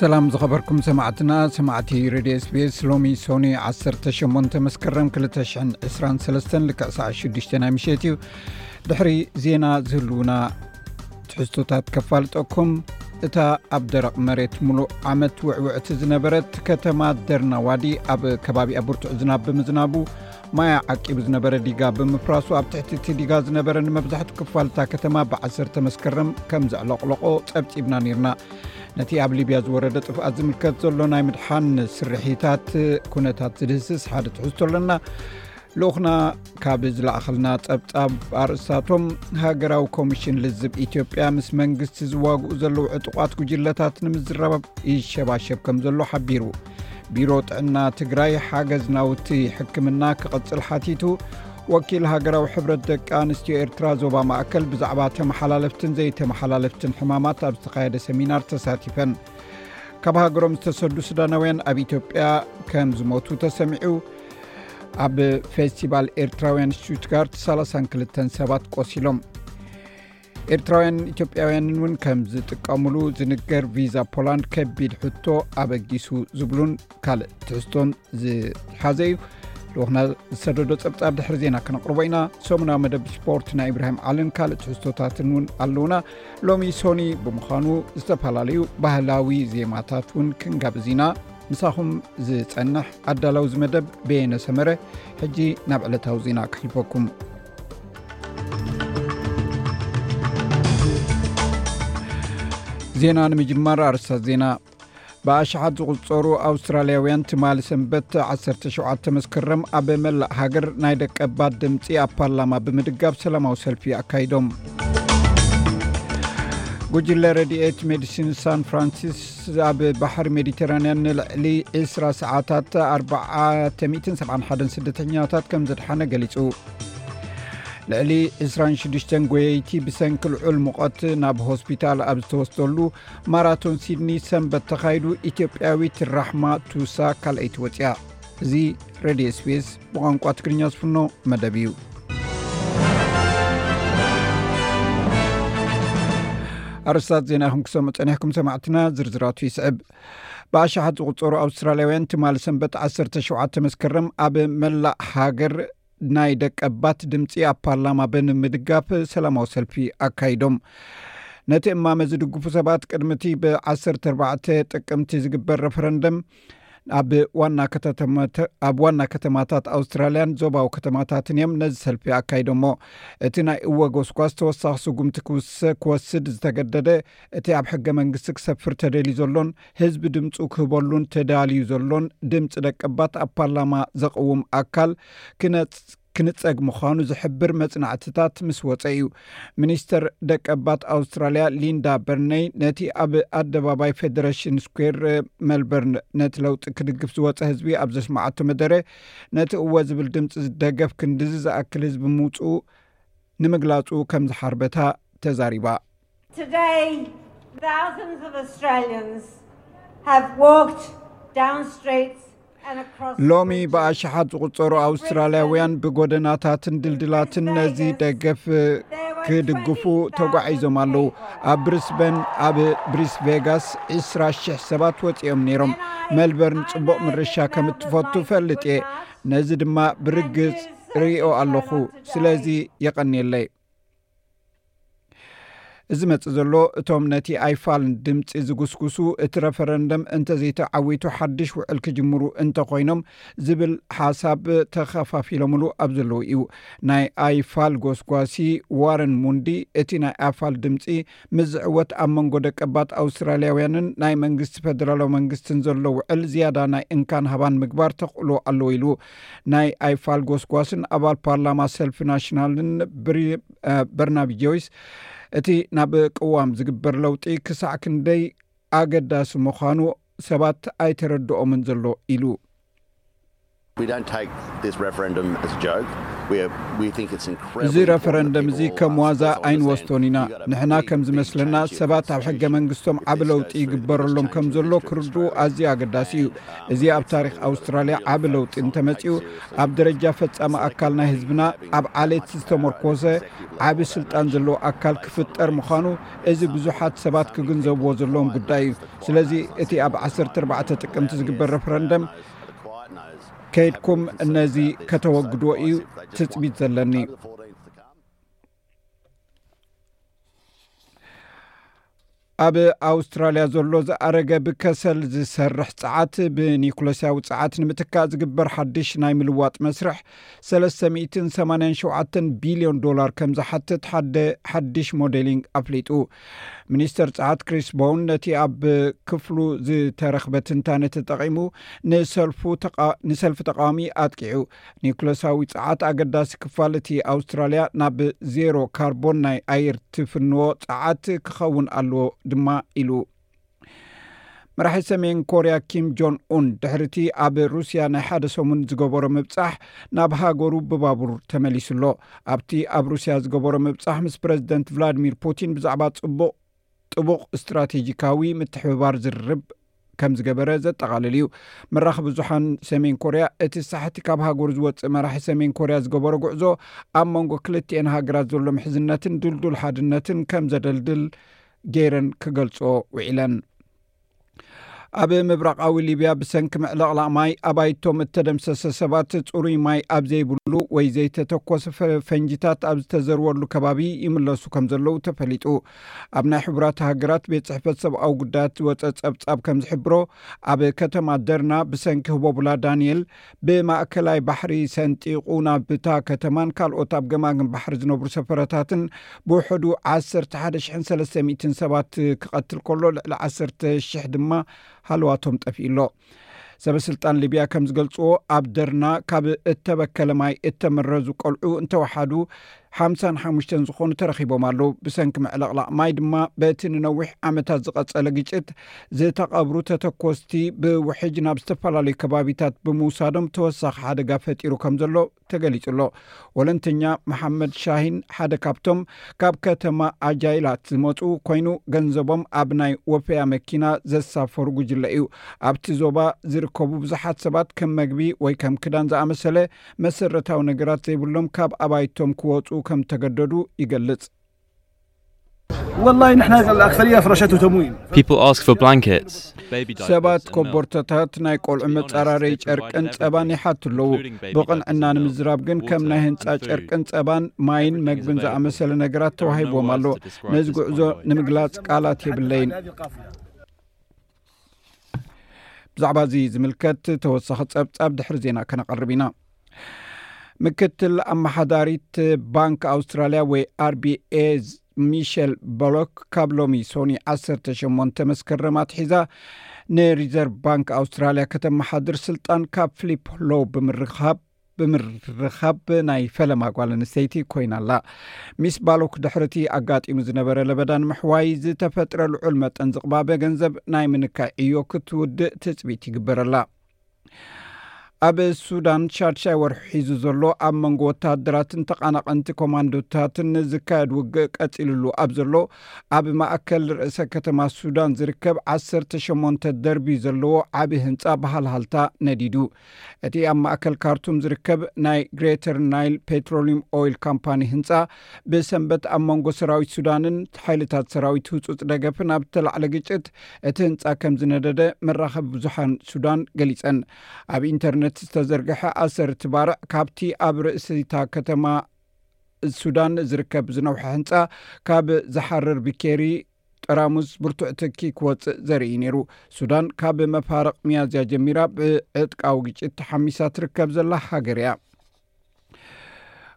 ሰላም ዝኸበርኩም ሰማዕትና ሰማዕቲ ረድዮ ስቤስ ሎሚ ሶኒ 18 መስከረም 223 ልክዕ ሰዓ 6ዱሽ ናይ ምሸት እዩ ድሕሪ ዜና ዝህልውና ትሕዝቶታት ከፋልጠኩም እታ ኣብ ደረቕ መሬት ሙሉእ ዓመት ውዕውዕቲ ዝነበረት ከተማ ደርናዋዲ ኣብ ከባቢኣ ብርቱዕ ዝናብ ብምዝናቡ ማያ ዓቂቡ ዝነበረ ዲጋ ብምፍራሱ ኣብ ትሕቲ እቲ ዲጋ ዝነበረ ንመብዛሕቲ ክፋልታ ከተማ ብ1ሰተ መስከረም ከም ዘዕለቕለቆ ጸብጺብና ነርና ነቲ ኣብ ሊብያ ዝወረደ ጥፍኣት ዝምልከት ዘሎ ናይ ምድሓን ስርሒታት ኩነታት ዝድህስስ ሓደ ትሕዝቶ ኣለና ልኡክና ካብ ዝለኣኸልና ጸብጻብ ኣርእስታቶም ሃገራዊ ኮሚሽን ልዝብ ኢትዮጵያ ምስ መንግስቲ ዝዋግኡ ዘለዉ ዕጡቋት ጉጅለታት ንምዝረባብ ይሸባሸብ ከም ዘሎ ሓቢሩ ቢሮ ጥዕና ትግራይ ሓገዝ ናውቲ ሕክምና ክቕፅል ሓቲቱ ወኪል ሃገራዊ ሕብረት ደቂ ኣንስትዮ ኤርትራ ዞባ ማእከል ብዛዕባ ተመሓላለፍትን ዘይተመሓላለፍትን ሕማማት ኣብ ዝተኻየደ ሰሚናር ተሳቲፈን ካብ ሃገሮም ዝተሰዱ ሱዳናውያን ኣብ ኢትዮጵያ ከም ዝሞቱ ተሰሚዑ ኣብ ፌስቲቫል ኤርትራውያን ሽቱትጋርት 32 ሰባት ቆሲሎም ኤርትራውያን ኢትዮጵያውያንን እውን ከም ዝጥቀምሉ ዝንገር ቪዛ ፖላንድ ከቢድ ሕቶ ኣበጊሱ ዝብሉን ካልእ ትሕዝቶን ዝሓዘ እዩ ልኡክና ዝሰደዶ ፀብፃብ ድሕሪ ዜና ክነቅርቦ ኢና ሰሙናዊ መደብ ስፖርት ናይ እብራሂም ዓልን ካልእ ትሕዝቶታትን እውን ኣለውና ሎሚ ሶኒ ብምዃኑ ዝተፈላለዩ ባህላዊ ዜማታት እውን ክንጋብዝ ኢና ንሳኹም ዝፀንሕ ኣዳላዊ ዝመደብ ቤየነሰመረ ሕጂ ናብ ዕለታዊ ዜና ክሕልፈኩም ዜና ንምጅማር ኣርስታት ዜና ብኣሽሓት ዝቁፀሩ ኣውስትራልያውያን ትማሊ ሰንበት 17 መስከረም ኣብ መላእ ሃገር ናይ ደቀባት ድምፂ ኣብ ፓርላማ ብምድጋብ ሰላማዊ ሰልፊ ኣካይዶም ጉጅለ ረድኤት ሜዲሲን ሳን ፍራንሲስ ኣብ ባሕሪ ሜዲተራንያን ንልዕሊ 20 ሰዓታት 471 ስደተኛታት ከም ዘድሓነ ገሊጹ ልዕሊ 26 ጎየይቲ ብሰንኪ ልዑል ሙቐት ናብ ሆስፒታል ኣብ ዝተወስደሉ ማራቶን ሲድኒ ሰንበት ተኻይዱ ኢትዮጵያዊት ራሕማ ቱሳ ካልኣይቲ ወፅያ እዚ ረድዮ ስፔስ ብቋንቋ ትግርኛ ዝፍኖ መደብ እዩ ኣርስታት ዜና ይኹም ክሰሙ ፀኒሕኩም ሰማዕትና ዝርዝራቱ ይስዕብ ብኣሸሓት ዝቁፀሩ ኣውስትራልያውያን ትማል ሰንበት 17 መስከረም ኣብ መላእ ሃገር ናይ ደቀባት ድምፂ ኣብ ፓርላማ ብምድጋፍ ሰላማዊ ሰልፊ ኣካይዶም ነቲ እማመ ዝድግፉ ሰባት ቅድሚቲ ብ14 ጥቅምቲ ዝግበር ረፈረንደም ኣብ ዋና ከተማታት ኣውስትራልያን ዞባዊ ከተማታትን እዮም ነዚ ሰልፊ ኣካይዶሞ እቲ ናይ እወ ጎስጓስ ተወሳኺ ስጉምቲ ክውሰ ክወስድ ዝተገደደ እቲ ኣብ ሕገ መንግስቲ ክሰፍር ተደልዩ ዘሎን ህዝቢ ድምፁ ክህበሉን ተዳልዩ ዘሎን ድምፂ ደቀባት ኣብ ፓርላማ ዘቕውም ኣካል ክነፅ ክንጸግ ምዃኑ ዝሕብር መጽናዕትታት ምስ ወጸ እዩ ሚኒስተር ደቀባት ኣውስትራልያ ሊንዳ በርነይ ነቲ ኣብ ኣደባባይ ፌደሬሽን ስኩዌር መልበርን ነቲ ለውጢ ክድግፍ ዝወጸ ህዝቢ ኣብ ዘስማዓቶ መደረ ነቲ እወ ዝብል ድምፂ ዝደገፍ ክንዲዚ ዝኣክል ህዝቢ ምውፅኡ ንምግላፁ ከም ዝሓርበታ ተዛሪባ Today, thousands of Australians have walked down streets and across the ሎሚ bridges. ብኣሽሓት ዝቝጸሩ ኣውስትራልያውያን ብጐደናታትን ድልድላትን ነዚ ደገፍ ክድግፉ ተጓዒዞም ኣለዉ ኣብ ብሪስበን ኣብ ብሪስ ቬጋስ 20,000 ሰባት ወጺኦም ነይሮም መልበርን ጽቡቕ ምርሻ ከም እትፈቱ እፈልጥ እየ ነዚ ድማ ብርግጽ ርእዮ ኣለኹ ስለዚ የቐንየለይ ዝመጽእ ዘሎ እቶም ነቲ ኣይፋል ድምፂ ዝጉስጉሱ እቲ ረፈረንደም እንተዘይተዓዊቱ ሓድሽ ውዕል ክጅምሩ እንተኮይኖም ዝብል ሓሳብ ተኸፋፊሎምሉ ኣብ ዘለዉ እዩ ናይ ኣይፋል ጎስጓሲ ዋረን ሙንዲ እቲ ናይ ኣፋል ድምፂ ምስ ዝዕወት ኣብ መንጎ ደቀባት ኣውስትራልያውያንን ናይ መንግስቲ ፈደራላዊ መንግስትን ዘሎ ውዕል ዝያዳ ናይ እንካን ሃባን ምግባር ተኽእሎ ኣለዎ ኢሉ ናይ ኣይፋል ጎስጓስን ኣባል ፓርላማ ሰልፊ ናሽናልን በርናቢ ጆይስ እቲ ናብ ቅዋም ዝግበር ለውጢ ክሳዕ ክንደይ ኣገዳሲ ምዃኑ ሰባት ኣይተረድኦምን ዘሎ ኢሉ። እዚ ረፈረንደም እዚ ከም ዋዛ ኣይንወስቶን ኢና። ንሕና ከም ዝመስለና ሰባት ኣብ ሕገ መንግስቶም ዓቢ ለውጢ ይግበረሎም ከም ዘሎ ክርድኡ ኣዝዩ ኣገዳሲ እዩ። እዚ ኣብ ታሪኽ ኣውስትራልያ ዓቢ ለውጢ እንተመጺኡ ኣብ ደረጃ ፈጻሚ ኣካል ናይ ህዝብና ኣብ ዓሌት ዝተመርኮሰ ዓቢ ስልጣን ዘለዎ ኣካል ክፍጠር ምዃኑ እዚ ብዙሓት ሰባት ክግንዘብዎ ዘለዎም ጉዳይ እዩ። ስለዚ እቲ ኣብ ዓሰርተ ኣርባዕተ ጥቅምቲ ዝግበር ረፍረንደም ከይድኩም ነዚ ከተወግድዎ እዩ ትፅቢት ዘለኒ ኣብ ኣውስትራልያ ዘሎ ዝኣረገ ብከሰል ዝሰርሕ ፀዓት ብኒኩለስያዊ ፀዓት ንምትካእ ዝግበር ሓድሽ ናይ ምልዋጥ መስርሕ 387 ቢልዮን ዶላር ከም ዝሓትት ሓደ ሓድሽ ሞዴሊንግ ኣፍሊጡ ሚኒስተር ጸዓት ክሪስ ቦውን ነቲ ኣብ ክፍሉ ዝተረኽበ ትንታነ ተጠቒሙ ንሰልፊ ተቃዋሚ ኣጥቂዑ ኒኩለሳዊ ጸዓት ኣገዳሲ ክፋል እቲ ኣውስትራልያ ናብ ዜሮ ካርቦን ናይ ኣየር ትፍንዎ ጸዓት ክኸውን ኣለዎ ድማ ኢሉ መራሒ ሰሜን ኮርያ ኪም ጆን ኡን ድሕሪ እቲ ኣብ ሩስያ ናይ ሓደ ሰሙን ዝገበሮ ምብፃሕ ናብ ሃገሩ ብባቡር ተመሊሱ ኣሎ ኣብቲ ኣብ ሩስያ ዝገበሮ ምብፃሕ ምስ ፕረዚደንት ቭላድሚር ፑቲን ብዛዕባ ፅቡቅ ጥቡቅ እስትራቴጂካዊ ምትሕብባር ዝርርብ ከም ዝገበረ ዘጠቓልል እዩ መራኺ ብዙሓን ሰሜን ኮርያ እቲ ሳሕቲ ካብ ሃገሩ ዝወፅእ መራሒ ሰሜን ኮርያ ዝገበሮ ጉዕዞ ኣብ መንጎ ክልትኤን ሃገራት ዘሎ ምሕዝነትን ድልዱል ሓድነትን ከም ዘደልድል ገይረን ክገልጾ ውዒለን ኣብ ምብራቃዊ ሊብያ ብሰንኪ ምዕለቕላቕ ማይ ኣባይቶም እተደምሰሰ ሰባት ፅሩይ ማይ ኣብ ዘይብሉ ወይ ዘይተተኮሰ ፈንጂታት ኣብ ዝተዘርወሉ ከባቢ ይምለሱ ከም ዘለዉ ተፈሊጡ ኣብ ናይ ሕቡራት ሃገራት ቤት ፅሕፈት ሰብኣዊ ጉዳያት ዝወፀ ፀብፃብ ከም ዝሕብሮ ኣብ ከተማ ደርና ብሰንኪ ህቦቡላ ዳንኤል ብማእከላይ ባሕሪ ሰንጢቑ ናብ እታ ከተማን ካልኦት ኣብ ገማግም ባሕሪ ዝነብሩ ሰፈረታትን ብውሕዱ ዓሰርተ ሓደ ሽሕን ሰለስተ ሚእትን ሰባት ክቐትል ከሎ ልዕሊ ዓሰርተ ሽሕ ድማ ሃለዋቶም ጠፊኡ ኣሎ። ሰበስልጣን ሊብያ ከም ዝገልጽዎ ኣብ ደርና ካብ እተበከለ ማይ እተመረዙ ቆልዑ እንተወሓዱ ሓምሳን ሓሙሽተን ዝኾኑ ተረኺቦም ኣለዉ። ብሰንኪ ምዕልቕላቕ ማይ ድማ በቲ ንነዊሕ ዓመታት ዝቐጸለ ግጭት ዝተቐብሩ ተተኮስቲ ብውሕጅ ናብ ዝተፈላለዩ ከባቢታት ብምውሳዶም ተወሳኺ ሓደጋ ፈጢሩ ከም ዘሎ ተገሊጹ ኣሎ። ወለንተኛ መሓመድ ሻሂን ሓደ ካብቶም ካብ ከተማ ኣጃይላት ዝመፁ ኮይኑ ገንዘቦም ኣብ ናይ ወፈያ መኪና ዘሳፈሩ ጉጅለ እዩ። ኣብቲ ዞባ ዝርከቡ ብዙሓት ሰባት ከም መግቢ ወይ ከም ክዳን ዝኣመሰለ መሰረታዊ ነገራት ዘይብሎም ካብ ኣባይቶም ክወጹ ከም ተገደዱ ይገልጽ። ሰባት ኮቦርታታት፣ ናይ ቆልዑ መጻራረይ ጨርቅን ጸባን ይሓቱ ኣለዉ። ብቕንዕና ንምዝራብ ግን ከም ናይ ህንጻ ጨርቅን ጸባን፣ ማይን መግብን ዝኣመሰለ ነገራት ተዋሂብዎም ኣሎ። ነዚ ጉዕዞ ንምግላጽ ቃላት የብለይን። ብዛዕባ እዚ ዝምልከት ተወሳኺ ፀብፃብ ድሕሪ ዜና ከነቐርብ ኢና ምክትል ኣመሓዳሪት ባንክ ኣውስትራልያ ወይ ኣርቢኤ ሚሸል በሎክ ካብ ሎሚ ሶኒ 18 መስከረም ኣትሒዛ ንሪዘርቭ ባንክ ኣውስትራልያ ከተመሓድር ስልጣን ካብ ፍሊፕ ሎው ብምርካብ ብምርኻብ ናይ ፈለማ ጓል ኣንስተይቲ ኮይና ኣላ ሚስ ባሎክ ድሕርቲ ኣጋጢሙ ዝነበረ ለበዳ ንምሕዋይ ዝተፈጥረ ልዑል መጠን ዝቕባበ ገንዘብ ናይ ምንካይ ዕዮ ክትውድእ ትፅቢት ይግበረላ ኣብ ሱዳን ሻድሻይ ወርሒ ሒዙ ዘሎ ኣብ መንጎ ወተሃደራትን ተቓናቐንቲ ኮማንዶታትን ዝካየድ ውግእ ቀፂልሉ ኣብ ዘሎ ኣብ ማእከል ርእሰ ከተማ ሱዳን ዝርከብ 18 ደርቢ ዘለዎ ዓብዪ ህንፃ ብሃልሃልታ ነዲዱ እቲ ኣብ ማእከል ካርቱም ዝርከብ ናይ ግሬተር ናይል ፔትሮሊም ኦይል ካምፓኒ ህንፃ ብሰንበት ኣብ መንጎ ሰራዊት ሱዳንን ሓይልታት ሰራዊት ህፁፅ ደገፍን ኣብ ዝተላዕለ ግጭት እቲ ህንፃ ከም ዝነደደ መራኸቢ ብዙሓን ሱዳን ገሊፀን ኣብ ኢንተርነት ዝተዘርግሐ ኣሰር እቲ ባርዕ ካብቲ ኣብ ርእሲታ ከተማ ሱዳን ዝርከብ ዝነውሐ ህንፃ ካብ ዝሓርር ብኬሪ ጠራሙዝ ብርቱዕ ትኪ ክወጽእ ዘርእይ ነይሩ። ሱዳን ካብ መፋርቕ ሚያዝያ ጀሚራ ብዕጥቃዊ ግጭት ተሓሚሳ ትርከብ ዘላ ሃገር እያ።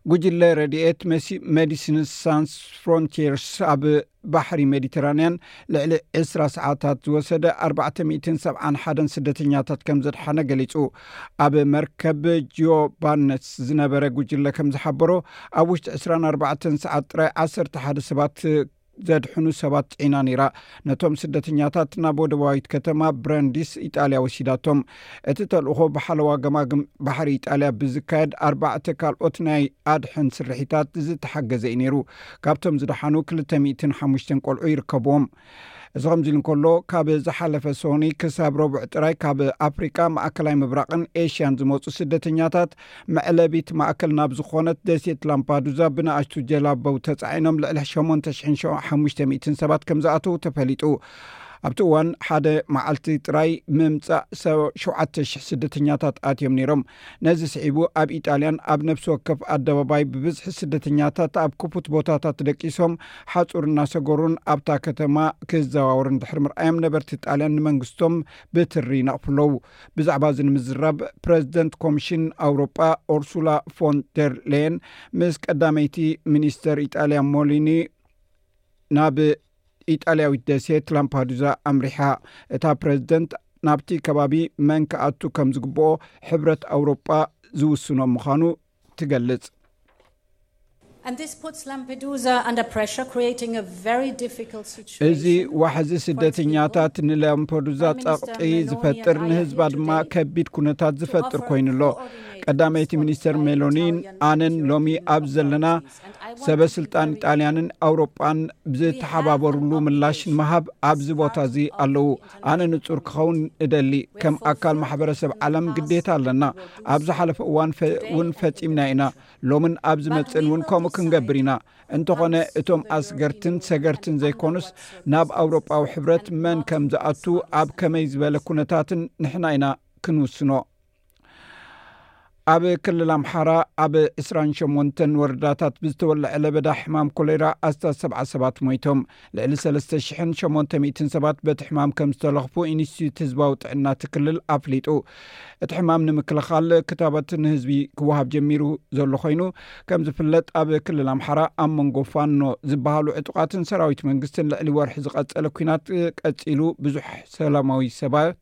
ጉጅለ ረድኤት ሜዲሲንስ ሳንስ ፍሮንቲርስ ኣብ ባሕሪ ሜዲተራንያን ልዕሊ 20 ሰዓታት ዝወሰደ 471 ስደተኛታት ከም ዘድሓነ ገሊጹ ኣብ መርከብ ጂኦ ባነስ ዝነበረ ጉጅለ ከም ዝሓበሮ ኣብ ውሽጢ 24 ሰዓት ጥራይ 11 ሰባት ዘድሕኑ ሰባት ጽዒና ነይራ። ነቶም ስደተኛታት ናብ ወደባዊት ከተማ ብረንዲስ ኢጣልያ ወሲዳቶም። እቲ ተልእኾ ብሓለዋ ገማግም ባሕሪ ኢጣልያ ብዝካየድ ኣርባዕተ ካልኦት ናይ ኣድሕን ስርሒታት ዝተሓገዘ እዩ ነይሩ። ካብቶም ዝደሓኑ ክልተ ሚእትን ሓሙሽተን ቆልዑ ይርከብዎም። እዚ ከምዚ ኢሉ እንከሎ ካብ ዝሓለፈ ሶኒ ክሳብ ረቡዕ ጥራይ ካብ ኣፍሪቃ፣ ማእከላይ ምብራቕን ኤሽያን ዝመጹ ስደተኛታት መዕለቢት ማእከል ናብ ዝኾነት ደሴት ላምፓዱዛ ብንኣሽቱ ጀላበው ተጻዒኖም ልዕሊ ሸሞንተ ሽሕን ሓሙሽተ ሚእትን ሰባት ከም ዝኣተዉ ተፈሊጡ። ኣብቲ እዋን ሓደ መዓልቲ ጥራይ ምምጻእ ሸውዓተ ሽሕ ስደተኛታት ኣትዮም ነይሮም። ነዚ ስዒቡ ኣብ ኢጣልያን ኣብ ነፍሲ ወከፍ ኣደባባይ ብብዝሒ ስደተኛታት ኣብ ክፉት ቦታታት ደቂሶም ሓጹር እናሰገሩን ኣብታ ከተማ ክዘዋወሩን ድሕሪ ምርኣዮም ነበርቲ ጣልያን ንመንግስቶም ብትሪ ይነቕፉ ኣለዉ። ብዛዕባ እዚ ንምዝራብ ፕረዚደንት ኮሚሽን ኣውሮጳ ኦርሱላ ፎን ደር ሌየን ምስ ቀዳመይቲ ሚኒስተር ኢጣልያ ሞሊኒ ናብ ኢጣልያዊት ደሴት ላምፓዱዛ ኣምሪሓ እታ ፕረዚደንት ናብቲ ከባቢ መን ክኣቱ ከም ዝግብኦ ሕብረት ኣውሮጳ ዝውስኖ ምዃኑ ትገልጽ። እዚ ዋሕዚ ስደተኛታት ንላምፐዱዛ ጸቕጢ ዝፈጥር ንህዝባ ድማ ከቢድ ኩነታት ዝፈጥር ኮይኑ ኣሎ። ቀዳመይቲ ሚኒስተር ሜሎኒን ኣነን ሎሚ ኣብ ዘለና ሰበ ስልጣን ጣልያንን ኣውሮጳን ብዝተሓባበሩሉ ምላሽ ንምሃብ ኣብዚ ቦታ እዚ ኣለዉ ኣነ ንፁር ክኸውን እደሊ ከም ኣካል ማሕበረሰብ ዓለም ግዴታ ኣለና ኣብ ዝሓለፈ እዋን እውን ፈፂምና ኢና ሎምን ኣብ ዝመፅእን እውን ከምኡ ክንገብር ኢና እንተኾነ እቶም ኣስገርትን ሰገርትን ዘይኮኑስ ናብ ኣውሮጳዊ ሕብረት መን ከም ዝኣቱ ኣብ ከመይ ዝበለ ኩነታትን ንሕና ኢና ክንውስኖ ኣብ ክልል ኣምሓራ ኣብ 28 ወረዳታት ብዝተወለዐ ለበዳ ሕማም ኮሌራ ኣስታት ሰብዓ ሰባት ሞይቶም ልዕሊ 3800 ሰባት በቲ ሕማም ከም ዝተለኽፉ ኢንስቲትዩት ህዝባዊ ጥዕና እቲ ክልል ኣፍሊጡ እቲ ሕማም ንምክልኻል ክታበት ንህዝቢ ክወሃብ ጀሚሩ ዘሎ ኮይኑ ከም ዝፍለጥ ኣብ ክልል ኣምሓራ ኣብ መንጎ ፋኖ ዝበሃሉ ዕጡቃትን ሰራዊት መንግስትን ልዕሊ ወርሒ ዝቐፀለ ኩናት ቀፂሉ ብዙሕ ሰላማዊ ሰባት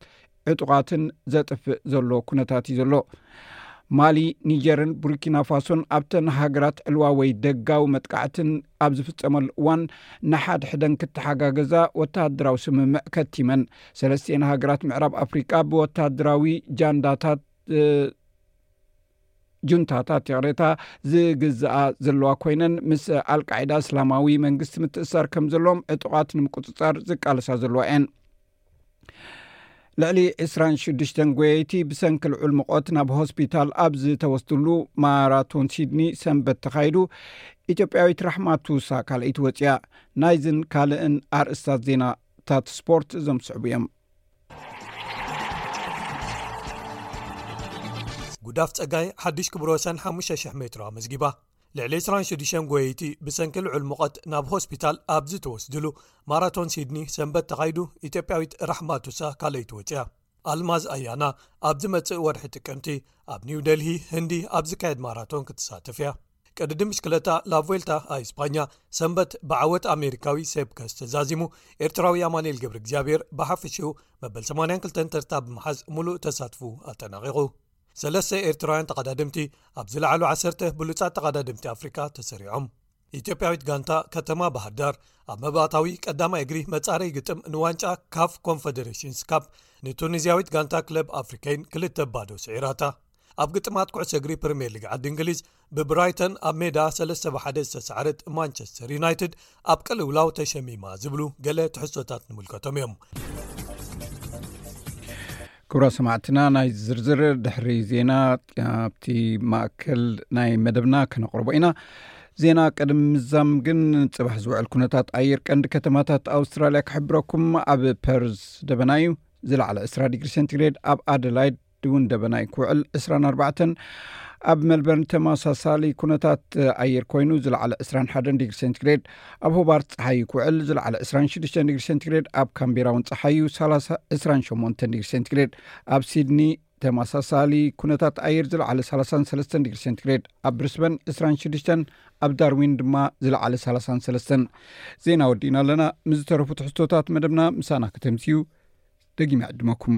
ዕጡቓትን ዘጥፍእ ዘሎ ኩነታት እዩ ዘሎ። ማሊ፣ ኒጀርን ቡርኪናፋሶን ኣብተን ሃገራት ዕልዋ ወይ ደጋዊ መጥቃዕትን ኣብ ዝፍጸመሉ እዋን ንሓድሕደን ክተሓጋገዛ ወተሃደራዊ ስምምዕ ከቲመን። ሰለስቲኤን ሃገራት ምዕራብ ኣፍሪቃ ብወተሃደራዊ ጃንዳታት ጁንታታት ይቕሬታ ዝግዝኣ ዘለዋ ኮይነን ምስ ኣልቃዒዳ እስላማዊ መንግስቲ ምትእሳር ከም ዘለዎም ዕጡቓት ንምቁፅፃር ዝቃለሳ ዘለዋ እየን ልዕሊ 26 ጎየይቲ ብሰንኪ ልዑል ምቆት ናብ ሆስፒታል ኣብ ዝተወስድሉ ማራቶን ሲድኒ ሰንበት ተኻይዱ ኢትዮጵያዊት ራሕማ ቱሳ ካልኣይቲ ወፅያ ናይዝን ካልእን ኣርእስታት ዜናታት ስፖርት እዞም ዝስዕቡ እዮም ጉዳፍ ፀጋይ ሓዱሽ ክብሮ ወሰን ሓሙሽተ00 ሜትሮ ኣመዝጊባ ልዕሊ 26 ጎየይቲ ብሰንኪ ልዑል ሙቐት ናብ ሆስፒታል ኣብ ዝተወስድሉ ማራቶን ሲድኒ ሰንበት ተኻይዱ ኢትዮጵያዊት ራሕማቱሳ ካልይቲ ወፅያ ኣልማዝ ኣያና ኣብ ዝመፅእ ወርሒ ጥቅምቲ ኣብ ኒው ደልሂ ህንዲ ኣብ ዝካየድ ማራቶን ክትሳተፍ እያ ቅድዲ ምሽክለታ ላቮልታ ኣይስፓኛ ሰንበት ብዓወት ኣሜሪካዊ ሴብ ከስ ተዛዚሙ ኤርትራዊ ኣማንኤል ገብሪ እግዚኣብሔር ብሓፍሽኡ መበል 82 ተርታ ብምሓዝ ሙሉእ ተሳትፉ ኣጠናቂቑ ሰለስተ ኤርትራውያን ተቐዳድምቲ ኣብ ዝለዓሉ ዓሰርተ ብሉፃት ተቐዳድምቲ ኣፍሪቃ ተሰሪዖም ኢትዮጵያዊት ጋንታ ከተማ ባህርዳር ኣብ መባእታዊ ቀዳማይ እግሪ መፃረይ ግጥም ንዋንጫ ካፍ ኮንፈደሬሽን ስካፕ ንቱኒዝያዊት ጋንታ ክለብ ኣፍሪካይን ክልተ ባዶ ስዒራታ ኣብ ግጥማት ኩዕሰ እግሪ ፕሪምየር ሊግ ዓዲ እንግሊዝ ብብራይተን ኣብ ሜዳ ሰለስተ ብሓደ ዝተሳዕረት ማንቸስተር ዩናይትድ ኣብ ቀልውላው ተሸሚማ ዝብሉ ገለ ትሕሶታት ንምልከቶም እዮም ክብራ ሰማዕትና ናይ ዝርዝር ድሕሪ ዜና ኣብቲ ማእከል ናይ መደብና ከነቕርቦ ኢና ዜና ቅድም ምዛም ግን ፅባሕ ዝውዕል ኩነታት ኣየር ቀንዲ ከተማታት ኣውስትራልያ ክሕብረኩም ኣብ ፐርስ ደበና እዩ ዝለዕለ 2ስራ ዲግሪ ሰንቲግሬድ ኣብ ኣደላይድ ድውን ደበናይ ክውዕል ዕስራን ኣርባዕተን ኣብ መልበርን ተመሳሳሊ ኩነታት ኣየር ኮይኑ ዝለዓለ ዕስራን ሓደን ዲግሪ ሴንቲግሬድ ኣብ ሆባርት ፀሓዩ ክውዕል ዝለዓለ ዕስራን ሽዱሽተን ዲግሪ ሴንቲግሬድ ኣብ ካምቢራ እውን ፀሓዩ ሰላሳ ዕስራን ሸሞንተን ዲግሪ ሴንቲግሬድ ኣብ ሲድኒ ተመሳሳሊ ኩነታት ኣየር ዝለዓለ ሰላሳን ሰለስተን ዲግሪ ሴንቲግሬድ ኣብ ብርስበን ዕስራን ሽዱሽተን ኣብ ዳርዊን ድማ ዝለዓለ ሰላሳን ሰለስተን ዜና ወዲእና ኣለና ምስ ዝተረፉ ትሕዝቶታት መደብና ምሳና ከተምስዩ ደጊመ ዕድመኩም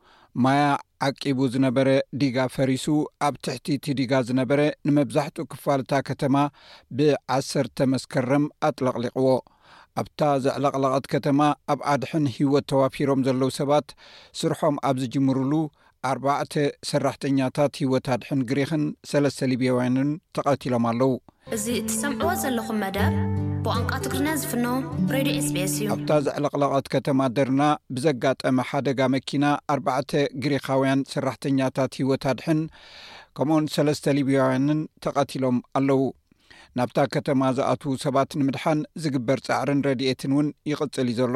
ማያ ዓቂቡ ዝነበረ ዲጋ ፈሪሱ ኣብ ትሕቲ እቲ ዲጋ ዝነበረ ንመብዛሕትኡ ክፋል እታ ከተማ ብ ዓሰርተ መስከረም ኣጥለቕሊቕዎ። ኣብታ ዘዕለቕለቐት ከተማ ኣብ ኣድሕን ህይወት ተዋፊሮም ዘለዉ ሰባት ስርሖም ኣብ ዝጅምሩሉ ኣርባዕተ ሰራሕተኛታት ህይወት ኣድሕን ግሪኽን ሰለስተ ሊብያውያንን ተቐቲሎም ኣለዉ። እዚ እትሰምዕዎ ዘለኹም መደብ ብቋንቋ ትግርኛ ዝፍኖ ሬድዮ ኤስቢኤስ እዩ። ኣብታ ዘዕለቕለቐት ከተማ ደርና ብዘጋጠመ ሓደጋ መኪና ኣርባዕተ ግሪኻውያን ሰራሕተኛታት ህይወት ኣድሕን ከምኡውን ሰለስተ ሊብያውያንን ተቐቲሎም ኣለዉ። ናብታ ከተማ ዝኣትዉ ሰባት ንምድሓን ዝግበር ጻዕርን ረድኤትን እውን ይቕጽል እዩ ዘሎ።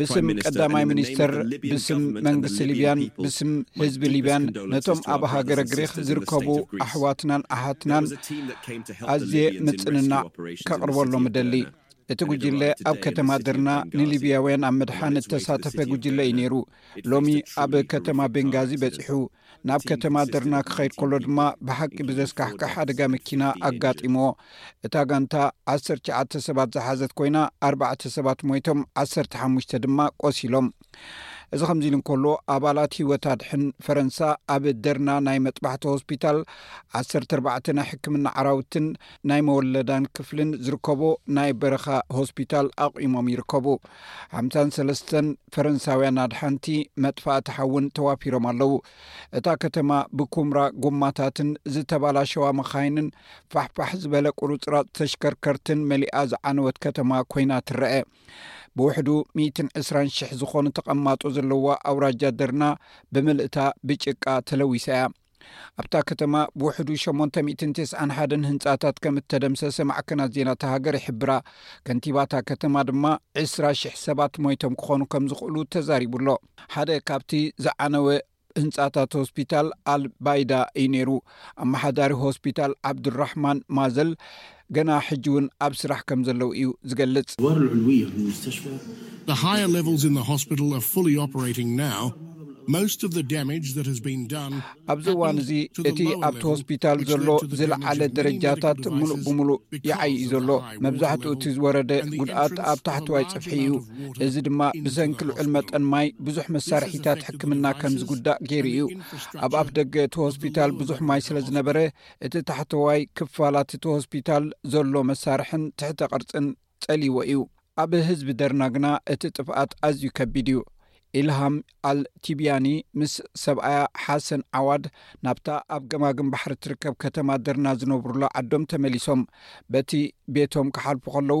ብስም ቀዳማይ ሚኒስተር ብስም መንግስቲ ሊብያን ብስም ህዝቢ ሊብያን ነቶም ኣብ ሃገረ ግሪኽ ዝርከቡ ኣሕዋትናን ኣሓትናን ኣዝየ ምጽንናዕ ከቕርበሎም እደሊ እቲ ጉጅለ ኣብ ከተማ ድርና ንሊብያውያን ኣብ ምድሓን እተሳተፈ ጉጅለ እዩ ነይሩ ሎሚ ኣብ ከተማ ቤንጋዚ በጺሑ ናብ ከተማ ደርና ክኸይድ ከሎ ድማ ብሓቂ ብዘስካሕክሕ ሓደጋ መኪና ኣጋጢሞ እታ ጋንታ ዓሰርተ ትሽዓተ ሰባት ዝሓዘት ኮይና ኣርባዕተ ሰባት ሞይቶም ዓሰርተ ሓሙሽተ ድማ ቆሲሎም እዚ ከምዚ ኢሉ እንከሎ ኣባላት ሂወት ኣድሕን ፈረንሳ ኣብ ደርና ናይ መጥባሕቲ ሆስፒታል ዓሰርተ ኣርባዕተ ናይ ሕክምና ዓራውትን ናይ መወለዳን ክፍልን ዝርከቦ ናይ በረኻ ሆስፒታል ኣቑሞም ይርከቡ። ሓምሳን ሰለስተን ፈረንሳውያን ኣድሓንቲ መጥፋእቲ ሓውን ተዋፊሮም ኣለዉ። እታ ከተማ ብኩምራ ጎማታትን ዝተባላሸዋ መኻይንን ፋሕፋሕ ዝበለ ቁርጽራጽ ተሽከርከርትን መሊኣ ዝዓነወት ከተማ ኮይና ትረኣ። ብውሕዱ ሚእትን ዕስራን ሽሕ ዝኾኑ ተቐማጦ ዘለዋ ኣውራጃ ደርና ብምልእታ ብጭቃ ተለዊሳ እያ። ኣብታ ከተማ ብውሕዱ ሸሞንተ ሚእትን ቴስዓን ሓደን ህንጻታት ከም እተደምሰሰ ማዕከናት ዜና እታ ሃገር ይሕብራ። ከንቲባ እታ ከተማ ድማ ዕስራ ሽሕ ሰባት ሞይቶም ክኾኑ ከም ዝኽእሉ ተዛሪቡ ኣሎ። ሓደ ካብቲ ዝዓነወ ህንጻታት ሆስፒታል ኣል ባይዳ እዩ ነይሩ። ኣመሓዳሪ ሆስፒታል ዓብዱልራሕማን ማዘል ገና ሕጂ ውን ኣብ ስራሕ ከም ዘለዉ እዩ ዝገልጽ። ኣብዚ እዋን እዚ እቲ ኣብቲ ሆስፒታል ዘሎ ዝለዓለ ደረጃታት ምሉእ ብምሉእ ይዓዪ እዩ ዘሎ። መብዛሕትኡ እቲ ዝወረደ ጉድኣት ኣብ ታሕተዋይ ጽፍሒ እዩ፣ እዚ ድማ ብሰንኪ ልዑል መጠን ማይ ብዙሕ መሳርሒታት ሕክምና ከም ዝጉዳእ ገይሩ እዩ። ኣብ ኣፍደገ እቲ ሆስፒታል ብዙሕ ማይ ስለ ዝነበረ እቲ ታሕተዋይ ክፋላት እቲ ሆስፒታል ዘሎ መሳርሕን ትሕተ ቅርጽን ጸልይዎ እዩ። ኣብ ህዝቢ ደርና ግና እቲ ጥፍኣት ኣዝዩ ከቢድ እዩ። ኢልሃም ኣል ቲብያኒ ምስ ሰብኣያ ሓሰን ዓዋድ ናብታ ኣብ ገማግም ባሕሪ እትርከብ ከተማ ደርና ዝነብሩላ ዓዶም ተመሊሶም በቲ ቤቶም ክሓልፉ ከለዉ፣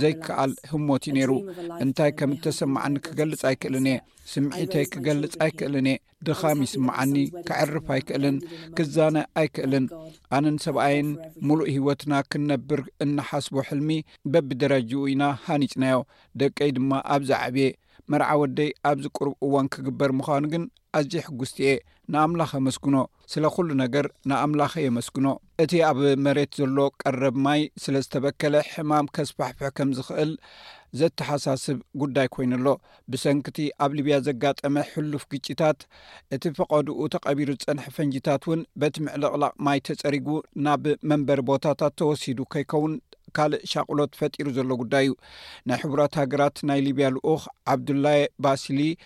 ዘይከኣል ህሞት እዩ ነይሩ እንታይ ከም እተሰማዓኒ ክገልጽ ኣይክእልን እየ ስምዒተይ ክገልጽ ኣይክእልን እየ ድኻም ይስምዓኒ ክዕርፍ ኣይክእልን ክዛነ ኣይክእልን ኣነን ሰብኣይን ሙሉእ ህይወትና ክንነብር እንሓስቦ ሕልሚ በብደረጅኡ ኢና ሃኒጽናዮ ደቀይ ድማ ኣብዛ ዕብየ መርዓ ወደይ ኣብዚ ቅሩብ እዋን ክግበር ምዃኑ ግን ኣዝየ ሕጉስቲ እየ ንኣምላኽ ኣመስግኖ ስለ ዅሉ ነገር ንኣምላኸ የመስግኖ። እቲ ኣብ መሬት ዘሎ ቀረብ ማይ ስለ ዝተበከለ ሕማም ከስፋሕፍሕ ከም ዝኽእል ዘተሓሳስብ ጕዳይ ኰይኑ ኣሎ። ብሰንኪ እቲ ኣብ ሊብያ ዘጋጠመ ሕሉፍ ግጭታት፣ እቲ ፈቐድኡ ተቐቢሩ ዝጸንሐ ፈንጂታት እውን በቲ ምዕልቕላቕ ማይ ተጸሪጉ ናብ መንበሪ ቦታታት ተወሲዱ ከይከውን ካልእ ሻቕሎት ፈጢሩ ዘሎ ጕዳይ እዩ። ናይ ሕቡራት ሃገራት ናይ ሊብያ ልኡኽ ዓብዱላየ ባሲሊ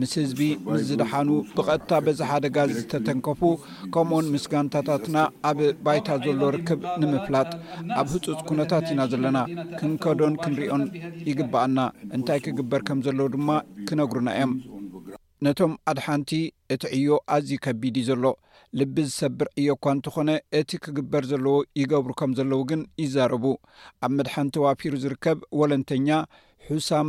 ምስ ህዝቢ ምስ ዝደሓኑ ብቐጥታ በዚ ሓደጋ ዝተተንከፉ ከምኡውን ምስ ጋንታታትና ኣብ ባይታ ዘሎ ርክብ ንምፍላጥ ኣብ ህፁፅ ኩነታት ኢና ዘለና። ክንከዶን ክንሪኦን ይግበኣና። እንታይ ክግበር ከም ዘለዎ ድማ ክነግሩና እዮም። ነቶም ኣድሓንቲ እቲ ዕዮ ኣዝዩ ከቢድ እዩ ዘሎ። ልቢ ዝሰብር ዕዮ እኳ እንተኾነ እቲ ክግበር ዘለዎ ይገብሩ ከም ዘለዉ ግን ይዛረቡ። ኣብ ምድሓን ተዋፊሩ ዝርከብ ወለንተኛ ሑሳም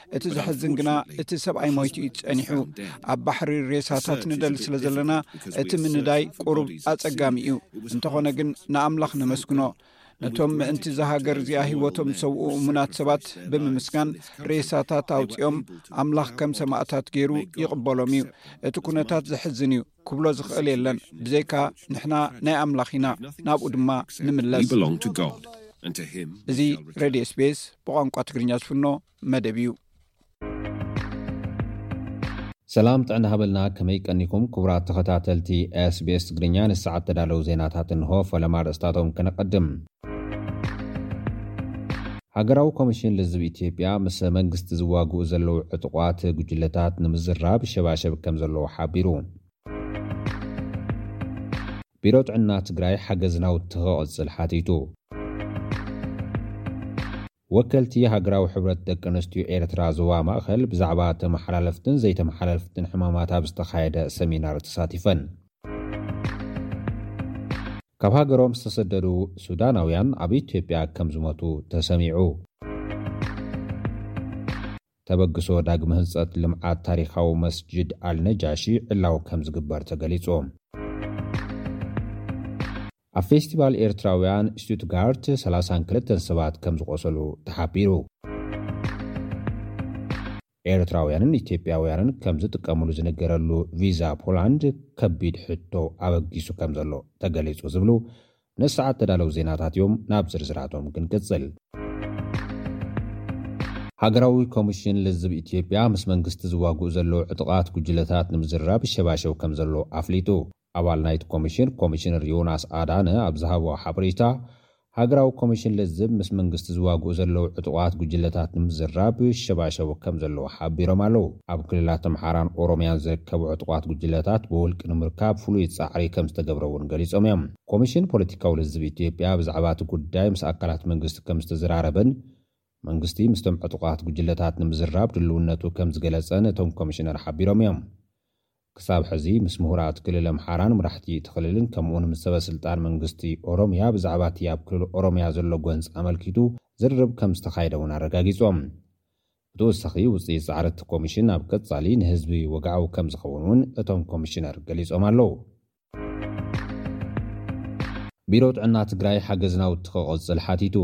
እቲ ዘሕዝን ግና እቲ ሰብኣይ ሞይቱ እዩ ጸኒሑ ኣብ ባሕሪ ሬሳታት ንደሊ ስለ ዘለና እቲ ምንዳይ ቁሩብ ኣጸጋሚ እዩ እንተኾነ ግን ንኣምላኽ ነመስግኖ ነቶም ምእንቲ እዛ ሃገር እዚኣ ህይወቶም ዝሰውኡ እሙናት ሰባት ብምምስጋን ሬሳታት ኣውፅኦም ኣምላኽ ከም ሰማእታት ገይሩ ይቕበሎም እዩ እቲ ኩነታት ዘሕዝን እዩ ክብሎ ዝኽእል የለን ብዘይካ ንሕና ናይ ኣምላኽ ኢና ናብኡ ድማ ንምለስ። እዚ ሬድዮ ስፔስ ብቋንቋ ትግርኛ ዝፍኖ መደብ እዩ። ሰላም ጥዕና ሃበልና ከመይ ቀኒኩም ክቡራት ተኸታተልቲ ስbs ትግርኛ ንሰዓት ተዳለው ዜናታት እንሆ ፈለማ ርእስታቶም ከነቀድም። ሃገራዊ ኮሚሽን ልዝብ ኢትዮጵያ ምስ መንግስቲ ዝዋግኡ ዘለዉ ዕጡቋት ጉጅለታት ንምዝራብ ይሸባሸብ ከምዘሎ ሓቢሩ። ቢሮ ጥዕና ትግራይ ሓገዝ ናውቲ ክቕፅል ሓቲቱ። ወከልቲ ሃገራዊ ሕብረት ደቂ ኣንስትዮ ኤርትራ ዞባ ማእከል ብዛዕባ ተመሓላለፍትን ዘይተመሓላልፍትን ሕማማት ኣብ ዝተኻየደ ሰሚናር ተሳቲፈን። ካብ ሃገሮም ዝተሰደዱ ሱዳናውያን ኣብ ኢትዮጵያ ከም ዝሞቱ ተሰሚዑ። ተበግሶ ዳግመ ህንፀት ልምዓት ታሪኻዊ መስጅድ ኣልነጃሺ ዕላዊ ከምዝግበር ተገሊፁ። ኣብ ፌስቲቫል ኤርትራውያን ስቱትጋርት ሰላሳን ክልተን ሰባት ከምዝቖሰሉ ተሓቢሩ። ኤርትራውያንን ኢትዮጵያውያንን ከምዝጥቀምሉ ዝንገረሉ ቪዛ ፖላንድ ከቢድ ሕቶ ኣበጊሱ ከምዘሎ ተገሊጹ ዝብሉ ነዚ ሰዓት ተዳለው ዜናታት እዮም፣ ናብ ዝርዝራቶም ክንቅጽል። ሃገራዊ ኮምሽን ልዝብ ኢትዮጵያ ምስ መንግስቲ ዝዋግኡ ዘለዉ ዕጡቓት ጉጅለታት ንምዝርራብ ይሸባሸብ ከምዘሎ ኣፍሊጡ። ኣባል ናይቲ ኮሚሽን ኮሚሽነር ዮናስ ኣዳነ ኣብ ዝሃብዎ ሓበሬታ፣ ሃገራዊ ኮሚሽን ልዝብ ምስ መንግስቲ ዝዋግኡ ዘለዉ ዕጡቓት ጉጅለታት ንምዝራብ ይሸባሸቡ ከም ዘለዉ ሓቢሮም ኣለዉ። ኣብ ክልላት ኣምሓራን ኦሮምያን ዝርከቡ ዕጡቓት ጉጅለታት ብውልቂ ንምርካብ ፍሉይ ፃዕሪ ከም ዝተገብረ እውን ገሊፆም እዮም። ኮሚሽን ፖለቲካዊ ልዝብ ኢትዮጵያ ብዛዕባ እቲ ጉዳይ ምስ ኣካላት መንግስቲ ከም ዝተዘራረበን መንግስቲ ምስቶም ዕጡቓት ጉጅለታት ንምዝራብ ድልውነቱ ከም ዝገለፀን እቶም ኮሚሽነር ሓቢሮም እዮም። ክሳብ ሕዚ ምስ ምሁራት ክልል ኣምሓራን መራሕቲ እቲ ክልልን ከምኡ'ውን ምስ ሰበስልጣን መንግስቲ ኦሮምያ ብዛዕባ እቲ ኣብ ክልል ኦሮምያ ዘሎ ጎንፂ ኣመልኪቱ ዝርርብ ከም ዝተኻየደ እውን ኣረጋጊፆም። ብተወሳኺ ውፅኢት ፃዕሪ እቲ ኮሚሽን ኣብ ቀፃሊ ንህዝቢ ወግዓዊ ከም ዝኸውን እውን እቶም ኮሚሽነር ገሊፆም ኣለው። ቢሮ ጥዕና ትግራይ ሓገዝ ናውቲ ክቕፅል ሓቲቱ።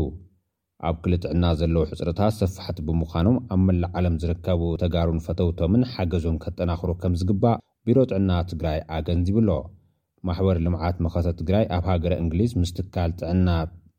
ኣብ ክሊ ጥዕና ዘለዉ ሕፅረታት ሰፋሕቲ ብምዃኖም ኣብ መላእ ዓለም ዝርከቡ ተጋሩን ፈተውቶምን ሓገዞም ከጠናኽሩ ከምዝግባእ ቢሮ ጥዕና ትግራይ ኣገንዚቡ'ሎ። ማሕበር ልምዓት መኸተ ትግራይ ኣብ ሃገረ እንግሊዝ ምስ ትካል ጥዕና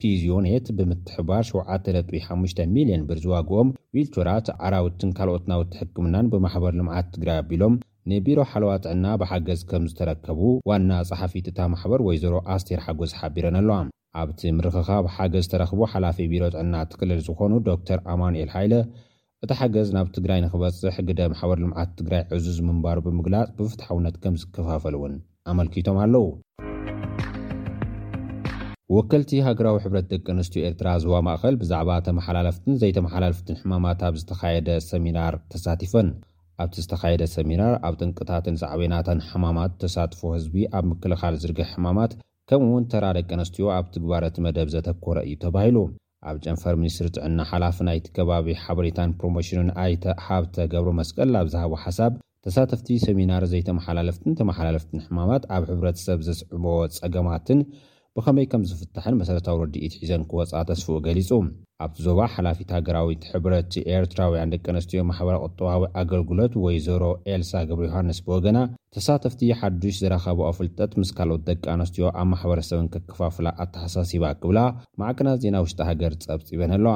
ፒዝዮኔት ብምትሕብባር ሸውዓተ ነጥቢ ሓሙሽተ ሚልየን ብር ዝዋግኦም ዊልቸራት፣ ዓራውትን ካልኦት ናውቲ ሕክምናን ብማሕበር ልምዓት ትግራይ ኣቢሎም ንቢሮ ሓለዋ ጥዕና ብሓገዝ ከም ዝተረከቡ ዋና ጸሓፊት እታ ማሕበር ወይዘሮ ኣስቴር ሓጎስ ሓቢረን ኣለዋ። ኣብቲ ምርኽኻብ ሓገዝ ዝተረኽቡ ሓላፊ ቢሮ ጥዕና እቲ ክልል ዝኾኑ ዶክተር ኣማኑኤል ሃይለ፣ እቲ ሓገዝ ናብ ትግራይ ንኽበጽሕ ግደ ማሕበር ልምዓት ትግራይ ዕዙዝ ምንባሩ ብምግላጽ ብፍትሓውነት ከም ዝከፋፈል እውን ኣመልኪቶም ኣለዉ። ወከልቲ ሃገራዊ ሕብረት ደቂ ኣንስትዮ ኤርትራ ዞባ ማእከል ብዛዕባ ተመሓላለፍትን ዘይተመሓላልፍትን ሕማማት ኣብ ዝተኻየደ ሰሚናር ተሳቲፈን። ኣብቲ ዝተኻየደ ሰሚናር ኣብ ጠንቅታትን ሳዕቤናታን ሕማማት፣ ተሳትፎ ህዝቢ ኣብ ምክልኻል ዝርግሐ ሕማማት ከምኡ እውን ተራ ደቂ ኣንስትዮ ኣብ ትግባረ እቲ መደብ ዘተኮረ እዩ ተባሂሉ። ኣብ ጨንፈር ሚኒስትሪ ጥዕና ሓላፊ ናይቲ ከባቢ ሓበሬታን ፕሮሞሽንን ኣይተ ሃብተ ገብረመስቀል ኣብ ዝሃቦ ሓሳብ፣ ተሳተፍቲ ሰሚናር ዘይተመሓላለፍትን ተመሓላለፍትን ሕማማት ኣብ ሕብረተሰብ ዘስዕቦ ፀገማትን ብኸመይ ከም ዝፍታሕን መሰረታዊ ረዲኢት ሒዘን ክወጻ ተስፍኡ ገሊጹ። ኣብቲ ዞባ ሓላፊት ሃገራዊት ሕብረት ኤርትራውያን ደቂ ኣንስትዮ ማሕበረ ቁጠባዊ ኣገልግሎት ወይዘሮ ኤልሳ ገብረዮሃንስ ብወገና ተሳተፍቲ ሓዱሽ ዝረኸባኦ ፍልጠት ምስ ካልኦት ደቂ ኣንስትዮ ኣብ ማሕበረሰበን ከከፋፍላ ኣተሓሳሲባ ክብላ ማዕከናት ዜና ውሽጢ ሃገር ጸብጺበን ኣለዋ።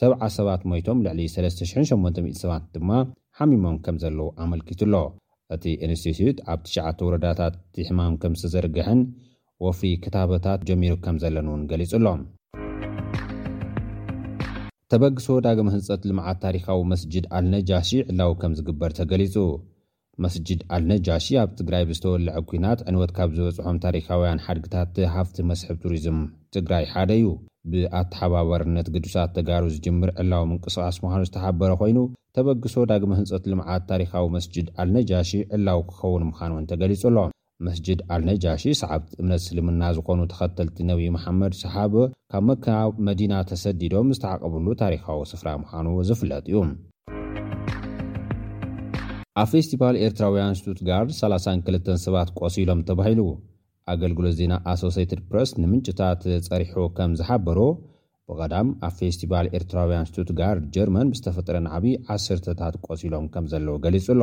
ሰብዓ ሰባት ሞይቶም ልዕሊ ሰለስተ ሽሕን ሸሞንተ ሚእቲ ሰባት ድማ ሓሚሞም ከምዘለዉ ኣመልኪቱ ኣሎ። እቲ ኢንስቲትዩት ኣብ ትሽዓተ ወረዳታት እቲ ሕማም ከምዝተዘርገሐን ወፍሪ ክታበታት ጀሚሩ ከምዘለን እውን ገሊፁ ኣሎ። ተበግሶ ዳግመ ህንፀት ልምዓት ታሪኻዊ መስጅድ ኣልነጃሺ ዕላዊ ከምዝግበር ተገሊፁ። መስጂድ ኣልነጃሺ ኣብ ትግራይ ብዝተወለዐ ኲናት ዕንወት ካብ ዝበፅሖም ታሪካውያን ሓድግታት ሃፍቲ መስሕብ ቱሪዝም ትግራይ ሓደ እዩ። ብኣተሓባባርነት ግዱሳት ተጋሩ ዝጅምር ዕላዊ ምንቅስቓስ ምዃኑ ዝተሓበረ ኮይኑ ተበግሶ ዳግመ ህንፀት ልምዓት ታሪካዊ መስጂድ ኣልነጃሺ ዕላዊ ክኸውን ምዃኑ እውን ተገሊፁ ኣሎ። መስጅድ ኣልነጃሺ ሰዓብቲ እምነት እስልምና ዝኾኑ ተኸተልቲ ነብዩ መሓመድ፣ ሰሓብ፣ ካብ መካ ናብ መዲና ተሰዲዶም ዝተዓቕብሉ ታሪኻዊ ስፍራ ምዃኑ ዝፍለጥ እዩ። ኣብ ፌስቲቫል ኤርትራውያን ሽቱትጋርድ ሰላሳን ክልተን ሰባት ቆሲሎም ተባሂሉ። ኣገልግሎት ዜና ኣሶሴይትድ ፕረስ ንምንጭታት ጸሪሑ ከም ዝሓበሮ፣ ብቐዳም ኣብ ፌስቲቫል ኤርትራውያን ሽቱትጋርድ ጀርመን ብዝተፈጠረ ናዕቢ ዓስርተታት ቆሲሎም ከም ዘለዉ ገሊጹ ኣሎ።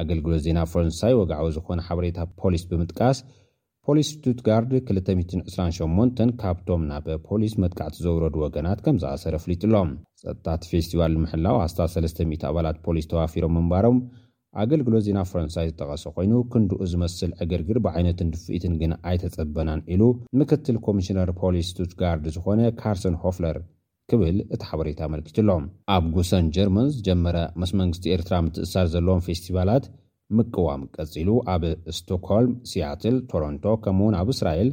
ኣገልግሎት ዜና ፈረንሳይ ወግዓዊ ዝኾነ ሓበሬታ ፖሊስ ብምጥቃስ፣ ፖሊስ ሽቱትጋርድ ክልተ ሚእትን ዕስራን ሸሞንተን ካብቶም ናብ ፖሊስ መጥቃዕቲ ዘውረዱ ወገናት ከምዝኣሰረ ኣፍሊጡ ኣሎ። ጸጥታ እቲ ፌስቲቫል ንምሕላው ኣስታት ሰለስተ ሚእቲ ኣባላት ፖሊስ ተዋፊሮም ምንባሮም ኣገልግሎት ዜና ፈረንሳይ ዝጠቐሰ ኮይኑ፣ ክንድኡ ዝመስል ዕግርግር ብዓይነቱን ድፍኢቱን ግና ኣይተጸበናን ኢሉ ምክትል ኮሚሽነር ፖሊስ ሽቱትጋርድ ዝኾነ ካርሰን ሆፍለር ክብል እቲ ሓበሬታ ኣመልኪቱ'ሎ። ኣብ ጉሰን ጀርመን ዝጀመረ ምስ መንግስቲ ኤርትራ ምትእስሳር ዘለዎም ፌስቲቫላት ምቅዋም ቀጺሉ ኣብ ስቶክሆልም፣ ሲያትል፣ ቶሮንቶ ከምኡ'ውን ኣብ እስራኤል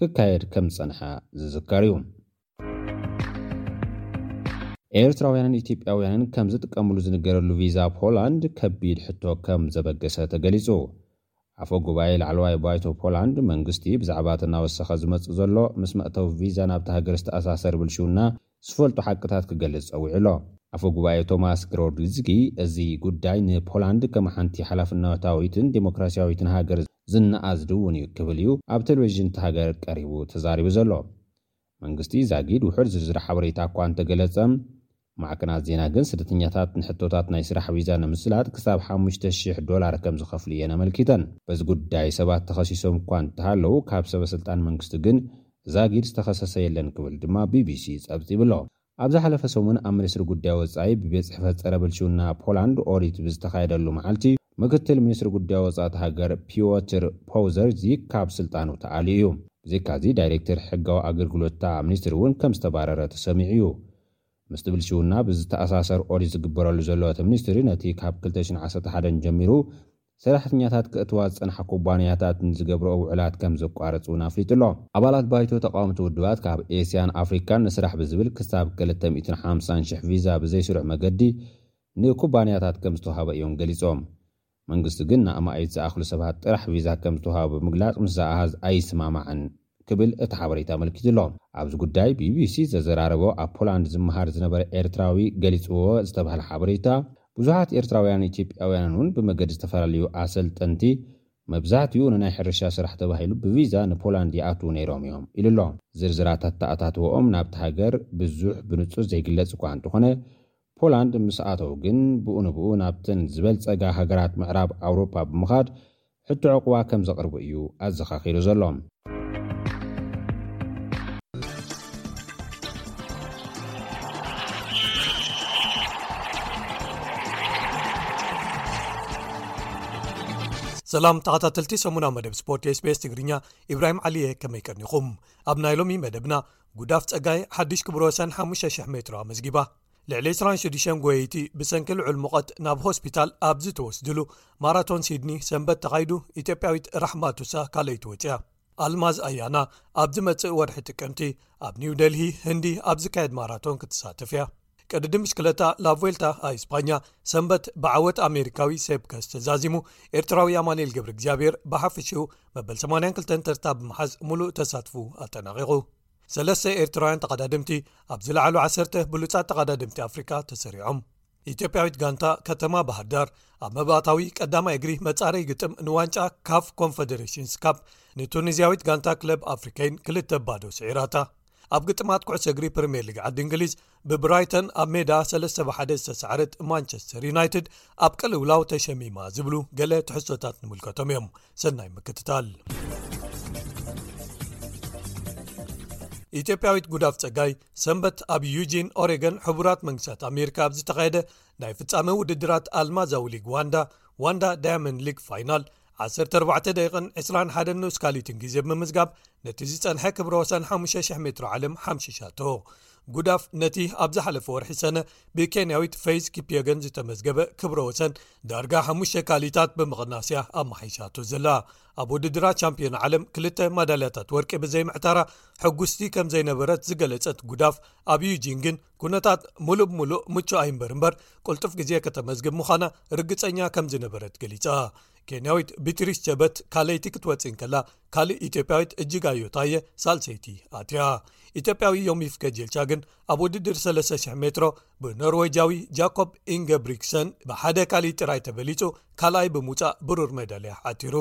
ክካየድ ከም ዝጸንሐ ዝዝከር'ዩ። ኤርትራውያንን ኢትዮጵያውያንን ከም ዝጥቀምሉ ዝንገረሉ ቪዛ ፖላንድ ከቢድ ሕቶ ከም ዘበገሰ ተገሊጹ። ኣፈ ጉባኤ ላዕለዋይ ባይቶ ፖላንድ፣ መንግስቲ ብዛዕባ እቲ እናወሰኸ ዝመጽእ ዘሎ ምስ መእተዊ ቪዛ ናብታ ሃገር ዝተኣሳሰር ብልሽውና ዝፈልጦ ሓቅታት ክገልጽ ጸዊዑ ኣሎ። ኣፈ ጉባኤ ቶማስ ግሮድልዝጊ፣ እዚ ጉዳይ ንፖላንድ ከም ሓንቲ ሓላፍነታዊትን ዴሞክራሲያዊትን ሃገር ዝነኣድ እውን እዩ ክብል እዩ ኣብ ቴሌቪዥን እታ ሃገር ቀሪቡ ተዛሪቡ ዘሎ። መንግስቲ ዛጊድ ውሑድ ዝርዝር ሓበሬታ እኳ እንተገለጸ፣ ማዕከናት ዜና ግን ስደተኛታት ንሕቶታት ናይ ስራሕ ቪዛ ንምስላጥ ክሳብ ሓሙሽተ ሽሕ ዶላር ከም ዝኸፍሉ እየን ኣመልኪተን። በዚ ጉዳይ ሰባት ተኸሲሶም እኳ እንተሃለዉ ካብ ሰበስልጣን መንግስቲ ግን ዛጊድ ዝተኸሰሰ የለን ክብል ድማ ቢቢሲ ጸብጺቡ'ሎ። ኣብ ዝሓለፈ ሰሙን ኣብ ሚኒስትሪ ጉዳይ ወጻኢ ብቤት ጽሕፈት ጸረ ብልሽውና ፖላንድ ኦዲት ብዝተኻየደሉ መዓልቲ፣ ምክትል ሚኒስትሪ ጉዳይ ወጻኢ እታ ሃገር ፒዎትር ፖውዘርዚክ ካብ ስልጣኑ ተኣልዩ እዩ። ብዘይካዚ ዳይሬክተር ሕጋዊ ኣገልግሎት እታ ሚኒስትሪ እውን ከም ዝተባረረ ተሰሚዑ እዩ። ምስቲ ብልሽውና ብዝተኣሳሰር ኦዲት ዝግበረሉ ዘሎ እቲ ሚኒስትሪ ነቲ ካብ ክልተ ሽሕን ዓሰርተ ሓደን ጀሚሩ ሰራሕተኛታት ከእትዋ ዝጸንሓ ኩባንያታት ንዝገብረኦ ውዕላት ከም ዘቋርጽ እውን ኣፍሊጡ ኣሎ። ኣባላት ባይቶ ተቓወምቲ ውድባት ካብ ኤስያን ኣፍሪካን ንስራሕ ብዝብል ክሳብ ክልተ ሚእትን ሓምሳን ሽሕ ቪዛ ብዘይስሩዕ መገዲ ንኩባንያታት ከም ዝተውሃበ እዮም ገሊጾም። መንግስቲ ግን ንኣማኢት ዝኣኽሉ ሰባት ጥራሕ ቪዛ ከም ዝተውሃቦ ብምግላጽ ምስዛ ኣሃዝ ኣይስማማዕን። ክብል እቲ ሓበሬታ ኣመልኪቱ'ሎ። ኣብዚ ጉዳይ ቢቢሲ ዘዘራረቦ ኣብ ፖላንድ ዝመሃር ዝነበረ ኤርትራዊ ገሊጽዎ ዝተባህለ ሓበሬታ፣ ብዙሓት ኤርትራውያንን ኢትዮጵያውያንን'ውን ብመገዲ ዝተፈላለዩ ኣሰልጠንቲ፣ መብዛሕትኡ ንናይ ሕርሻ ስራሕ ተባሂሉ ብቪዛ ንፖላንድ ይኣትዉ ነይሮም'ዮም ኢሉ'ሎ። ዝርዝራት ኣተኣታትወኦም ናብታ ሃገር ብዙሕ ብንጹር ዘይግለጽ እኳ እንተኾነ፣ ፖላንድ ምስ ኣተው ግን ብኡ ንብኡ ናብተን ዝበልጸጋ ሃገራት ምዕራብ ኣውሮጳ ብምኻድ ሕቶ ዑቕባ ከም ዘቕርቡ እዩ ኣዘኻኺሩ ዘሎ። ሰላም ተኸታተልቲ ሰሙናዊ መደብ ስፖርት ስቤስ ትግርኛ ኢብራሂም ዓሊ እየ ከመይ ቀኒኹም ኣብ ናይ ሎሚ መደብና ጉዳፍ ጸጋይ ሓድሽ ክብሮ ወሰን 5,00 ሜትሮ ኣመዝጊባ ልዕሊ 26 ጎየይቲ ብሰንኪ ልዑል ሙቐት ናብ ሆስፒታል ኣብ ዝተወስድሉ ማራቶን ሲድኒ ሰንበት ተኻይዱ ኢትዮጵያዊት ራሕማ ቱሳ ካልይቲ ወፅያ ኣልማዝ ኣያና ኣብ ዝመጽእ ወርሒ ጥቅምቲ ኣብ ኒው ደልሂ ህንዲ ኣብ ዝካየድ ማራቶን ክትሳተፍ እያ ቅድድም ብሽክለታ ላቮልታ ኣይስፓኛ ሰንበት ብዓወት ኣሜሪካዊ ሴብከስ ተዛዚሙ ኤርትራዊ ኣማንኤል ግብሪ እግዚኣብሔር ብሓፈሽኡ መበል 82 ተርታ ብምሓዝ ሙሉእ ተሳትፉ ኣጠናቂቑ ሰለስተ ኤርትራውያን ተቐዳድምቲ ኣብ ዝለዓሉ ዓሰርተ ብሉፃት ተቐዳድምቲ ኣፍሪቃ ተሰሪዖም ኢትዮጵያዊት ጋንታ ከተማ ባህርዳር ኣብ መባእታዊ ቀዳማይ እግሪ መፃረይ ግጥም ንዋንጫ ካፍ ኮንፈደሬሽንስ ካፕ ንቱኒዝያዊት ጋንታ ክለብ ኣፍሪካይን ክልተ ባዶ ስዒራታ ኣብ ግጥማት ኩዕሶ እግሪ ፕሪምየር ሊግ ዓዲ እንግሊዝ ብብራይተን ኣብ ሜዳ 3 ብ1 ዝተሳዕረት ማንቸስተር ዩናይትድ ኣብ ቅልውላው ተሸሚማ ዝብሉ ገለ ትሕሶታት ንምልከቶም እዮም ሰናይ ምክትታል ኢትዮጵያዊት ጉዳፍ ጸጋይ ሰንበት ኣብ ዩጂን ኦሬገን ሕቡራት መንግስታት ኣሜሪካ ኣብ ዝተኻየደ ናይ ፍጻሚ ውድድራት ኣልማዛዊ ሊግ ዋንዳ ዋንዳ ዳያመንድ ሊግ ፋይናል ዓሰርተ ኣርባዕተ ደቂቕን ዕስራን ሓደን ንኡስ ካሊትን ግዜ ብምምዝጋብ ነቲ ዝጸንሐ ክብረ ወሰን ሓሙሸ,00 ሜትሮ ዓለም ሓምሽሻቶ ጉዳፍ ነቲ ኣብ ዝሓለፈ ወርሒ ሰነ ብኬንያዊት ፈይዝ ኪፕዮገን ዝተመዝገበ ክብረ ወሰን ዳርጋ ሓሙሽተ ካሊታት ብምቕናስያ ኣብ መሓይሻቶ ዘላ ኣብ ውድድራ ቻምፕዮን ዓለም ክልተ ማዳልያታት ወርቂ ብዘይምዕታራ ሕጉስቲ ከም ዘይነበረት ዝገለጸት ጉዳፍ ኣብ ዩጂን ግን ኩነታት ሙሉእ ብምሉእ ምቹእ ኣይንበር እምበር ቅልጡፍ ግዜ ከተመዝግብ ምዃና ርግፀኛ ከም ዝነበረት ገሊፃ ኬንያዊት ብትሪስ ጀበት ካለይቲ ክትወፅ ከላ ካልእ ኢትዮጵያዊት እጅግ ኣዮ ታየ ሳልሰይቲ ኣትያ ኢትዮጵያዊ ዮሚፍ ከጀልቻ ግን ኣብ ውድድር 3,00 ሜትሮ ብኖርወጃዊ ጃኮብ ኢንገብሪክሰን ብሓደ ካልእ ጥራይ ተበሊፁ ካልኣይ ብምውፃእ ብሩር መዳልያ ዓቲሩ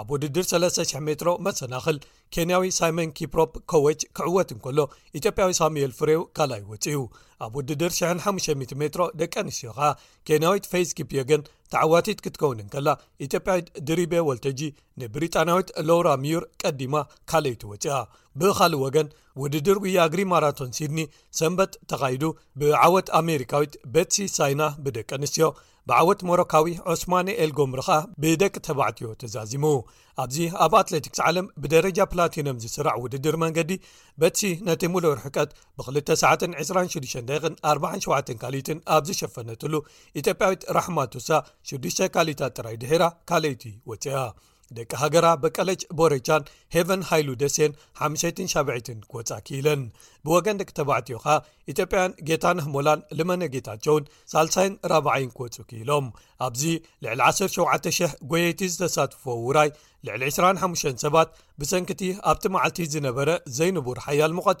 ኣብ ውድድር 3,00 ሜትሮ መሰናኽል ኬንያዊ ሳይመን ኪፕሮፕ ኮወች ክዕወት እንከሎ ኢትዮጵያዊ ሳሙኤል ፍሬው ካልይ ወፅኡ ኣብ ውድድር 1500 ሜትሮ ደቂ ኣንስትዮ ከኣ ኬንያዊት ፈይስ ኪፕዮገን ተዓዋቲት ክትከውን እንከላ ኢትዮጵያዊት ድሪቤ ወልተጂ ንብሪጣናዊት ሎውራ ሚዩር ቀዲማ ካልይቲ ወፅኣ ብካልእ ወገን ውድድር ውያግሪ ማራቶን ሲድኒ ሰንበት ተኻይዱ ብዓወት ኣሜሪካዊት ቤትሲ ሳይና ብደቂ ኣንስትዮ ብዓወት ሞሮካዊ ዑስማኒ ኤልጎምሪ ከኣ ብደቂ ተባዕትዮ ተዛዚሙ ኣብዚ ኣብ ኣትለቲክስ ዓለም ብደረጃ ፕላቲኖም ዝስራዕ ውድድር መንገዲ በትሲ ነቲ ምሉእ ርሕቀት ብ22647 ካሊትን ኣብ ዝሸፈነትሉ ኢትዮጵያዊት ራሕማቱሳ 6ዱሽተ ካሊታት ጥራይ ድሒራ ካልይቲ ወፅያ ደቂ ሃገራ በቀለች ቦረጃን ሄቨን ሃይሉ ደሴን ሓምሸይትን ሻብዒትን ክወፃ ክኢለን ብወገን ደቂ ተባዕትዮ ኸኣ ኢትዮጵያን ጌታንህ ሞላን ልመነ ጌታቸውን ሳልሳይን ራብዓይን ክወፁ ክኢሎም ኣብዚ ልዕሊ 17000 ጎየይቲ ዝተሳትፎ ውራይ ልዕሊ 25 ሰባት ብሰንኪቲ ኣብቲ መዓልቲ ዝነበረ ዘይንቡር ሓያል ምቖት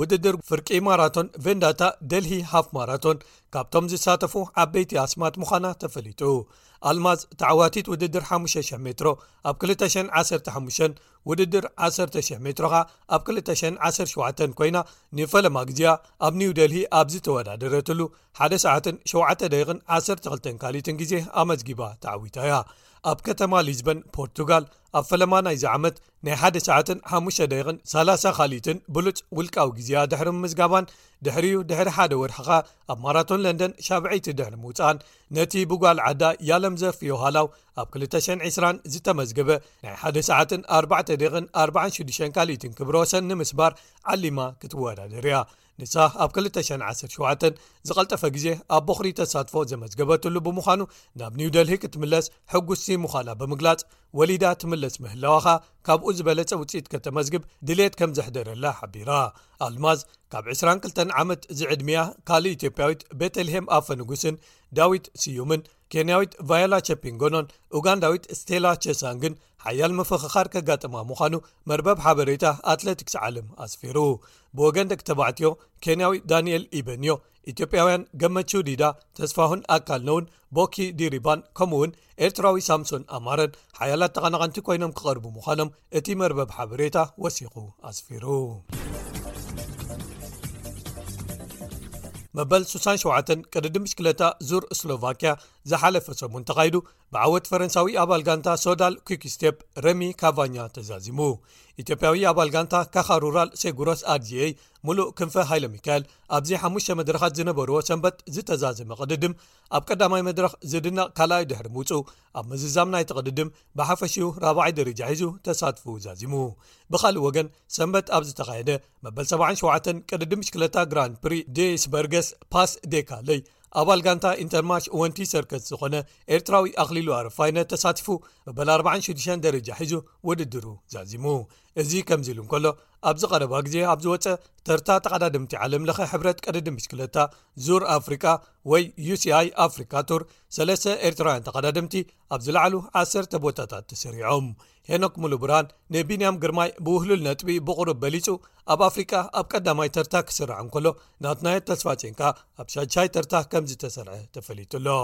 ውድድር ፍርቂ ማራቶን ቨንዳታ ደልሂ ሃፍ ማራቶን ካብቶም ዝሳተፉ ዓበይቲ ኣስማት ምዃና ተፈሊጡ ኣልማዝ ተዕዋቲት ውድድር 500 ሜትሮ ኣብ 215 ውድድር 1,00 ሜትሮኻ ኣብ 217 ኮይና ንፈለማ ግዜያ ኣብ ኒው ደልሂ ኣብ ዝተወዳደረትሉ 1 ሰዓትን 7 ደቂቕን 12 ካሊትን ግዜ ኣመዝጊባ ተዓዊታ እያ ኣብ ከተማ ሊዝበን ፖርቱጋል ኣብ ፈለማ ናይዚ ዓመት ናይ ሓደ ሰዓትን ሓሙሽተ ደቂቕን ሳላሳ ካልኢትን ብሉጽ ውልቃዊ ግዜኣ ድሕሪ ምምዝጋባን ድሕሪኡ ድሕሪ ሓደ ወርሒ ከኣ ኣብ ማራቶን ለንደን ሻብዐይቲ ድሕሪ ምውጽኣን ነቲ ብጓል ዓዳ ያለም ዘፍዮ ሃላው ኣብ 220 ዝተመዝገበ ናይ ሓደ ሰዓትን 4 ደቕን 46 ካልኢትን ክብሮ ወሰን ንምስባር ዓሊማ ክትወዳደር እያ ንሳ ኣብ 217 ዝቐልጠፈ ግዜ ኣብ ቦኽሪ ተሳትፎ ዘመዝገበትሉ ብምዃኑ ናብ ኒውደልሂ ክትምለስ ሕጉስቲ ምዃና ብምግላጽ ወሊዳ ትምለስ ምህላዋኻ ካብኡ ዝበለጸ ውፅኢት ከተመዝግብ ድሌት ከም ዘሕደረላ ሓቢራ ኣልማዝ ካብ 22 ዓመት ዝዕድሚያ ካልእ ኢትዮጵያዊት ቤተልሄም ኣፈ ንጉስን ዳዊት ስዩምን ኬንያዊት ቫዮላ ቸፒንጎኖን ኡጋንዳዊት ስቴላ ቸሳንግን ሓያል ምፍኽኻር ከጋጥማ ምዃኑ መርበብ ሓበሬታ ኣትለቲክስ ዓለም ኣስፊሩ ብወገን ደቂ ተባዕትዮ ኬንያዊ ዳንኤል ኢበንዮ ኢትዮጵያውያን ገመቹ ዲዳ ተስፋሁን ኣካል ነውን ቦኪ ዲሪባን ከምኡውን ኤርትራዊ ሳምሶን ኣማረን ሓያላት ተቐናቐንቲ ኮይኖም ክቐርቡ ምዃኖም እቲ መርበብ ሓበሬታ ወሲኹ ኣስፊሩ መበል 67 ቅድዲ ምሽክለታ ዙር ስሎቫክያ ዝሓለፈ ሰሙን ተኻይዱ ብዓወት ፈረንሳዊ ኣባል ጋንታ ሶዳል ኩክ ስቴፕ ረሚ ካቫኛ ተዛዚሙ ኢትዮጵያዊ ኣባል ጋንታ ካኻሩራል ሴጉሮስ ኣድዚኤ ሙሉእ ክንፈ ሃይለ ሚካኤል ኣብዚ ሓሙሽተ መድረኻት ዝነበርዎ ሰንበት ዝተዛዘመ ቅድድም ኣብ ቀዳማይ መድረኽ ዝድነቕ ካልኣይ ድሕሪ ምውፁ ኣብ ምዝዛም ናይቲ ቅድድም ብሓፈሽኡ ራብዓይ ደረጃ ሒዙ ተሳትፉ ዛዚሙ ብካልእ ወገን ሰንበት ኣብ ዝተኻየደ መበል 77 ቅድድም ሽክለታ ግራንድ ፕሪ ዴስበርገስ ፓስ ዴካለይ ኣባል ጋንታ ኢንተርማሽ ወንቲ ሰርከት ዝኾነ ኤርትራዊ ኣክሊሉ ኣረፋይነ ተሳትፉ መበል 46 ደረጃ ሒዙ ውድድሩ ዛዚሙ እዚ ከምዚ ኢሉ እንከሎ ኣብዚ ቀረባ ግዜ ኣብ ዝወፀ ተርታ ተቀዳድምቲ ዓለምለኸ ሕብረት ቅድድም ሽክለታ ዙር ኣፍሪቃ ወይ ዩሲኣይ ኣፍሪካ ቱር ሰለስተ ኤርትራውያን ተቐዳድምቲ ኣብ ዝለዓሉ ዓሰርተ ቦታታት ተሰሪዖም ሄኖክ ሙሉ ብራን ንቢንያም ግርማይ ብውህሉል ነጥቢ ብቕሩብ በሊፁ ኣብ ኣፍሪቃ ኣብ ቀዳማይ ተርታ ክስራዕ እንከሎ ናትናዮ ተስፋፅንካ ኣብ ሻሻይ ተርታ ከም ዝተሰርዐ ተፈሊጡ ኣሎ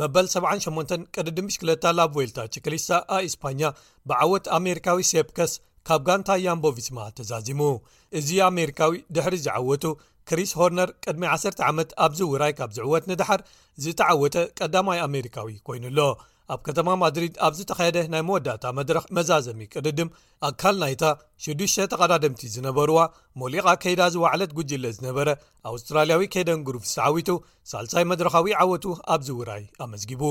መበል 78 ቅድድም ብሽክለታ ላብ ወልታ ችክሊስታ ኣእስፓኛ ብዓወት ኣሜሪካዊ ሴፕከስ ካብ ጋንታ ያምቦቪስማ ተዛዚሙ እዚ ኣሜሪካዊ ድሕሪ ዝዓወቱ ክሪስ ሆርነር ቅድሚ 1ሰተ ዓመት ኣብዚ ውራይ ካብ ዝዕወት ንድሓር ዝተዓወተ ቀዳማይ ኣሜሪካዊ ኮይኑ ኣሎ ኣብ ከተማ ማድሪድ ኣብ ዝተኻየደ ናይ መወዳእታ መድረኽ መዛዘሚ ቅድድም ኣካል ናይታ ሽዱሽ ተቐዳድምቲ ዝነበርዋ ሞሊቓ ከይዳ ዝዋዕለት ጉጅለ ዝነበረ ኣውስትራልያዊ ከደን ግሩፍ ዝተዓዊቱ ሳልሳይ መድረኻዊ ዓወቱ ኣብዚ ውራይ ኣመዝጊቡ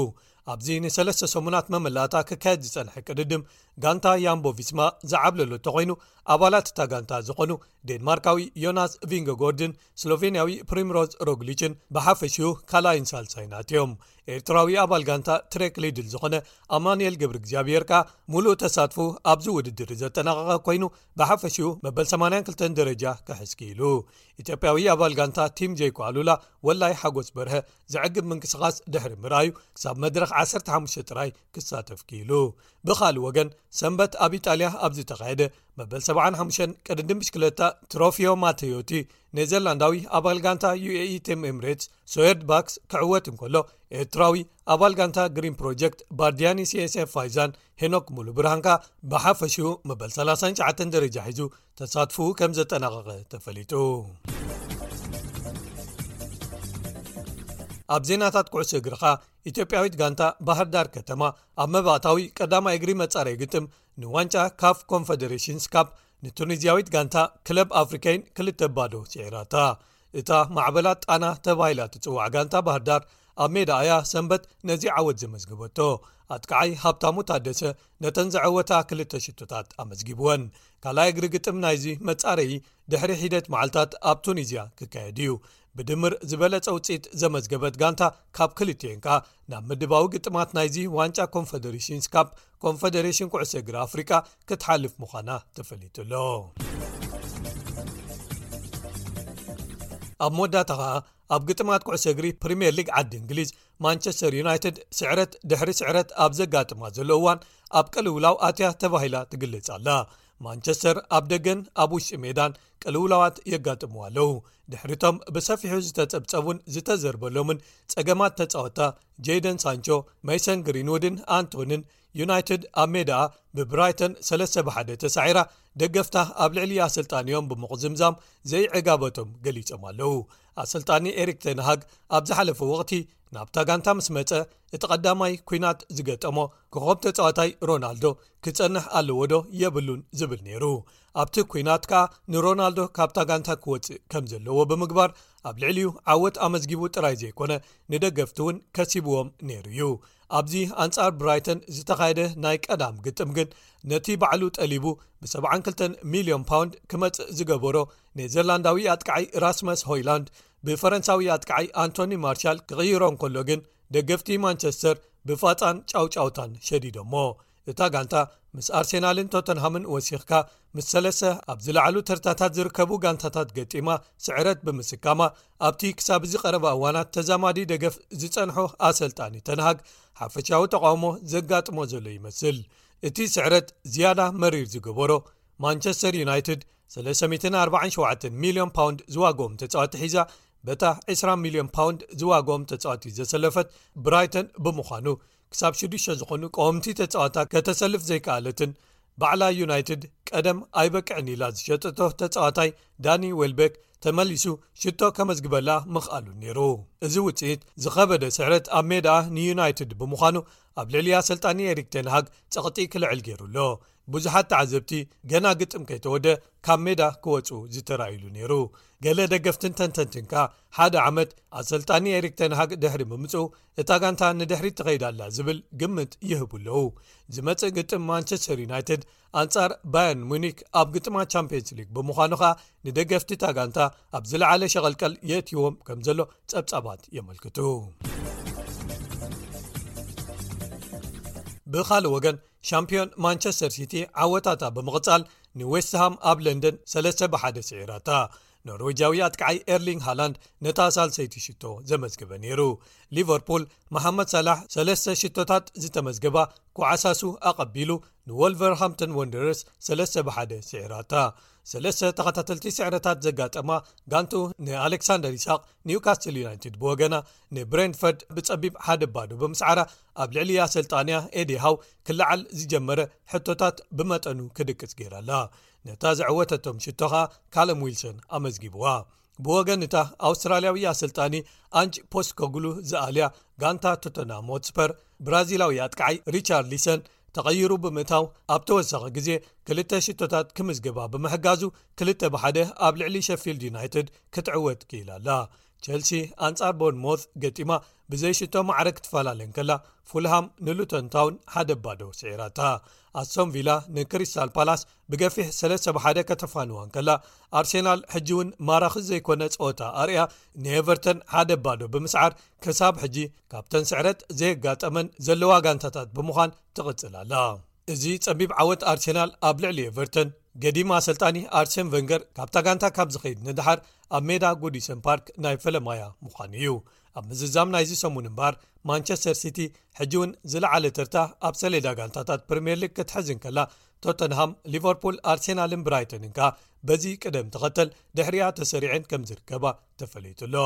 ኣብዚ ንሰለስተ ሰሙናት መመላእታ ክካየድ ዝጸንሐ ቅድድም ጋንታ ያምቦ ቪስማ ዝዓብለሎ እተኮይኑ ኣባላት እታ ጋንታ ዝኾኑ ዴንማርካዊ ዮናስ ቪንገጎርድን ስሎቨንያዊ ፕሪምሮዝ ሮግሊችን ብሓፈሽኡ ካልኣይን ሳልሳይን ኣትዮም ኤርትራዊ ኣባል ጋንታ ትሬክ ሊድል ዝኾነ ኣማንኤል ግብሪ እግዚኣብሄር ከኣ ሙሉእ ተሳትፉ ኣብዚ ውድድር ዘጠናቐቐ ኮይኑ ብሓፈሽኡ መበል 82 ደረጃ ክሕዝኪኢሉ ኢትዮጵያዊ ኣባል ጋንታ ቲም ጀይኮ ኣሉላ ወላይ ሓጎስ በርሀ ዘዕግብ ምንቅስቓስ ድሕሪ ምርኣዩ ክሳብ መድረኽ 15 ጥራይ ክሳተፍኪኢሉ ብኻልእ ወገን ሰንበት ኣብ ኢጣልያ ኣብ ዝተኻየደ መበል 75 ቅድድም ብሽክለታ ትሮፊዮ ማተዮቲ ኔዘርላንዳዊ ኣባል ጋንታ ዩae ቴም ኤምሬትስ ሶየርድ ባክስ ክዕወት እንከሎ ኤርትራዊ ኣባል ጋንታ ግሪን ፕሮጀክት ባርድያኒ ሲsf ፋይዛን ሄኖክ ሙሉ ብርሃንካ ብሓፈሽኡ መበል 39 ደረጃ ሒዙ ተሳትፉ ከም ዘጠናቐቐ ተፈሊጡ ኣብ ዜናታት ኩዕሶ እግርኻ ኢትዮጵያዊት ጋንታ ባህርዳር ከተማ ኣብ መባእታዊ ቀዳማይ እግሪ መጻረይ ግጥም ንዋንጫ ካፍ ኮንፈደሬሽንስ ካፕ ንቱኒዝያዊት ጋንታ ክለብ ኣፍሪካይን ክልተ ባዶ ስዒራታ እታ ማዕበላት ጣና ተባሂላ ትጽዋዕ ጋንታ ባህርዳር ኣብ ሜዳ ኣያ ሰንበት ነዚ ዓወት ዘመዝግበቶ ኣጥቃዓይ ሃብታሙ ታደሰ ነተን ዘዐወታ ክልተ ሽቶታት ኣመዝጊብወን ካልይ እግሪ ግጥም ናይዚ መጻረዪ ድሕሪ ሒደት መዓልትታት ኣብ ቱኒዝያ ክካየድ እዩ ብድምር ዝበለጸ ውጽኢት ዘመዝገበት ጋንታ ካብ ክልትዮን ከኣ ናብ ምድባዊ ግጥማት ናይዚ ዋንጫ ኮንፈደሬሽንስ ካፕ ኮንፈደሬሽን ኩዕሶ እግሪ ኣፍሪቃ ክትሓልፍ ምዃና ተፈሊጡ ኣሎ ኣብ መወዳእታ ኸኣ ኣብ ግጥማት ኩዕሶ እግሪ ፕሪምየር ሊግ ዓዲ እንግሊዝ ማንቸስተር ዩናይትድ ስዕረት ድሕሪ ስዕረት ኣብ ዘጋጥማ ዘሎ እዋን ኣብ ቀልውላው ኣትያ ተባሂላ ትግልጽ ኣላ ማንቸስተር ኣብ ደገን ኣብ ውሽጢ ሜዳን ቅልውላዋት የጋጥምዋ ኣለዉ ድሕሪቶም ብሰፊሑ ዝተጸብጸቡን ዝተዘርበሎምን ጸገማት ተጻወታ ጀይደን ሳንቾ መይሰን ግሪንውድን ኣንቶንን ዩናይትድ ኣብ ሜዳኣ ብብራይተን 3 ብሓደ ተሳዒራ ደገፍታ ኣብ ልዕሊ ኣሰልጣንዮም ብምቕዝምዛም ዘይዕጋበቶም ገሊጾም ኣለዉ ኣሰልጣኒ ኤሪክ ተንሃግ ኣብ ዝሓለፈ ወቕቲ ናብታ ጋንታ ምስ መጸ እቲ ቐዳማይ ኲናት ዝገጠሞ ክኾብ ተጻዋታይ ሮናልዶ ክጸንሕ ኣለዎ ዶ የብሉን ዝብል ነይሩ ኣብቲ ኲናት ከኣ ንሮናልዶ ካብታ ጋንታ ክወጽእ ከም ዘለዎ ብምግባር ኣብ ልዕሊ ዩ ዓወት ኣመዝጊቡ ጥራይ ዘይኮነ ንደገፍቲ እውን ከሲብዎም ነይሩ እዩ ኣብዚ ኣንጻር ብራይተን ዝተኻየደ ናይ ቀዳም ግጥም ግን ነቲ ባዕሉ ጠሊቡ ብ72 ሚልዮን ፓውንድ ክመጽእ ዝገበሮ ኔዘርላንዳዊ ኣጥቃዓይ ራስመስ ሆይላንድ ብፈረንሳዊ ኣጥቃዓይ ኣንቶኒ ማርሻል ክቕይሮ እንከሎ ግን ደገፍቲ ማንቸስተር ብፋፃን ጫውጫውታን ሸዲዶሞ እታ ጋንታ ምስ ኣርሴናልን ቶተንሃምን ወሲኽካ ምስ ሰለሰ ኣብ ዝለዓሉ ተርታታት ዝርከቡ ጋንታታት ገጢማ ስዕረት ብምስካማ ኣብቲ ክሳብ እዚ ቀረባ እዋናት ተዛማዲ ደገፍ ዝፀንሖ ኣሰልጣኒ ተንሃግ ሓፈሻዊ ተቃውሞ ዘጋጥሞ ዘሎ ይመስል እቲ ስዕረት ዝያዳ መሪር ዝገበሮ ማንቸስተር ዩናይትድ 347 ሚልዮን ፓውንድ ዝዋግኦም ተጻዋቲ ሒዛ በታ 20 ሚልዮን ፓውንድ ዝዋግኦም ተጻዋቲ ዘሰለፈት ብራይተን ብምዃኑ ክሳብ ሽዱሽተ ዝኾኑ ቀወምቲ ተጻዋታ ከተሰልፍ ዘይከኣለትን ባዕላ ዩናይትድ ቀደም ኣይበቅዕን ኢላ ዝሸጠቶ ተጻዋታይ ዳኒ ወልበክ ተመሊሱ ሽቶ ከመዝግበላ ምኽኣሉ ነይሩ እዚ ውፅኢት ዝኸበደ ስዕረት ኣብ ሜድኣ ንዩናይትድ ብምዃኑ ኣብ ልዕሊ ኣሰልጣኒ ኤሪክተንሃግ ጸቕጢ ክልዕል ገይሩ ኣሎ ብዙሓት ተዓዘብቲ ገና ግጥም ከይተወደ ካብ ሜዳ ክወፁ ዝተራእይሉ ነይሩ ገለ ደገፍትን ተንተንትን ከኣ ሓደ ዓመት ኣሰልጣኒ ኤሪክተንሃግ ድሕሪ ምምፁ እታ ጋንታ ንድሕሪ ትኸይዳኣላ ዝብል ግምት ይህቡ ኣለዉ ዝመፅእ ግጥም ማንቸስተር ዩናይትድ ኣንጻር ባያን ሙኒክ ኣብ ግጥማ ቻምፕንስ ሊግ ብምዃኑ ከኣ ንደገፍቲ እታ ጋንታ ኣብ ዝለዓለ ሸቐልቀል የእትዎም ከም ዘሎ ጸብጻባት የመልክቱ ብኻልእ ወገን ሻምፕዮን ማንቸስተር ሲቲ ዓወታታ ብምቕጻል ንዌስትሃም ኣብ ለንደን ሰለስተ ብሓደ ስዒራታ ኖርወጃዊ ኣትከዓይ ኤርሊንግ ሃላንድ ነታ ሳልሰይቲ ሽቶ ዘመዝገበ ነይሩ ሊቨርፑል መሓመድ ሳላሕ ሰለስተ ሽቶታት ዝተመዝገባ ኩዓሳሱ ኣቐቢሉ ንወልቨርሃምቶን ወንደረስ ሰለስተ ብሓደ ስዒራታ ሰለስተ ተኸታተልቲ ስዕረታት ዘጋጠማ ጋንቱ ንኣሌክሳንደር ይስቅ ኒውካስትል ዩናይትድ ብወገና ንብሬንፈርድ ብጸቢብ ሓደ ባዶ ብምስዓራ ኣብ ልዕሊ ኣሰልጣንያ ኤዲ ሃው ክለዓል ዝጀመረ ሕቶታት ብመጠኑ ክድቅጽ ገይራ ኣላ ነታ ዘዕወተቶም ሽቶ ኸኣ ካለም ዊልሶን ኣመዝጊብዋ ብወገን እታ ኣውስትራልያዊ ኣሰልጣኒ ኣንጭ ፖስት ኮግሉ ዝኣልያ ጋንታ ቶተና ሞትስፐር ብራዚላዊ ኣጥቃዓይ ሪቻር ሊሰን ተቐይሩ ብምእታው ኣብ ተወሳኺ ግዜ ክልተ ሽቶታት ክምዝግባ ብምሕጋዙ ክልተ ብሓደ ኣብ ልዕሊ ሸፊልድ ዩናይትድ ክትዕወት ክኢላ ኣላ ቸልሲ ኣንጻር ቦርንሞት ገጢማ ብዘይ ሽቶ ማዕረ ክትፈላለን ከላ ፉልሃም ንሉቶንታውን ሓደ ባዶ ስዒራታ ኣሶም ቪላ ንክሪስታል ፓላስ ብገፊሕ ሰለስተ ብሓደ ከተፋንዋን ከላ ኣርሴናል ሕጂ እውን ማራኺ ዘይኮነ ጸወታ ኣርያ ንኤቨርተን ሓደ ባዶ ብምስዓር ክሳብ ሕጂ ካብተን ስዕረት ዘየጋጠመን ዘለዋ ጋንታታት ብምዃን ትቕጽል ኣላ እዚ ጸቢብ ዓወት ኣርሴናል ኣብ ልዕሊ ኤቨርተን ገዲም ኣሰልጣኒ ኣርሴን ቨንገር ካብታ ጋንታ ካብ ዝኸይድ ንድሓር ኣብ ሜዳ ጎዲሰን ፓርክ ናይ ፈለማያ ምዃኑ እዩ ኣብ ምዝዛም ናይዚ ሰሙን እምበኣር ማንቸስተር ሲቲ ሕጂ እውን ዝለዓለ ተርታ ኣብ ሰሌዳ ጋንታታት ፕሪምየር ሊግ ክትሕዝ እንከላ ቶተንሃም ሊቨርፑል ኣርሴናልን ብራይተንን ከኣ በዚ ቅደም ተኸተል ድሕሪያ ተሰሪዐን ከም ዝርከባ ተፈለጡ ኣሎ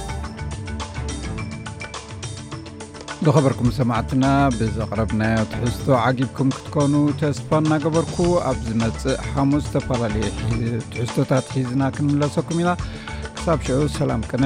ዝኸበርኩም ሰማዕትና ብዘቕረብናዮ ትሕዝቶ ዓጊብኩም ክትኮኑ ተስፋ እናገበርኩ ኣብ ዝመፅእ ሓሙስ ዝተፈላለዩ ትሕዝቶታት ሒዝና ክንምለሰኩም ኢና ክሳብ ሽዑ ሰላም ቅነ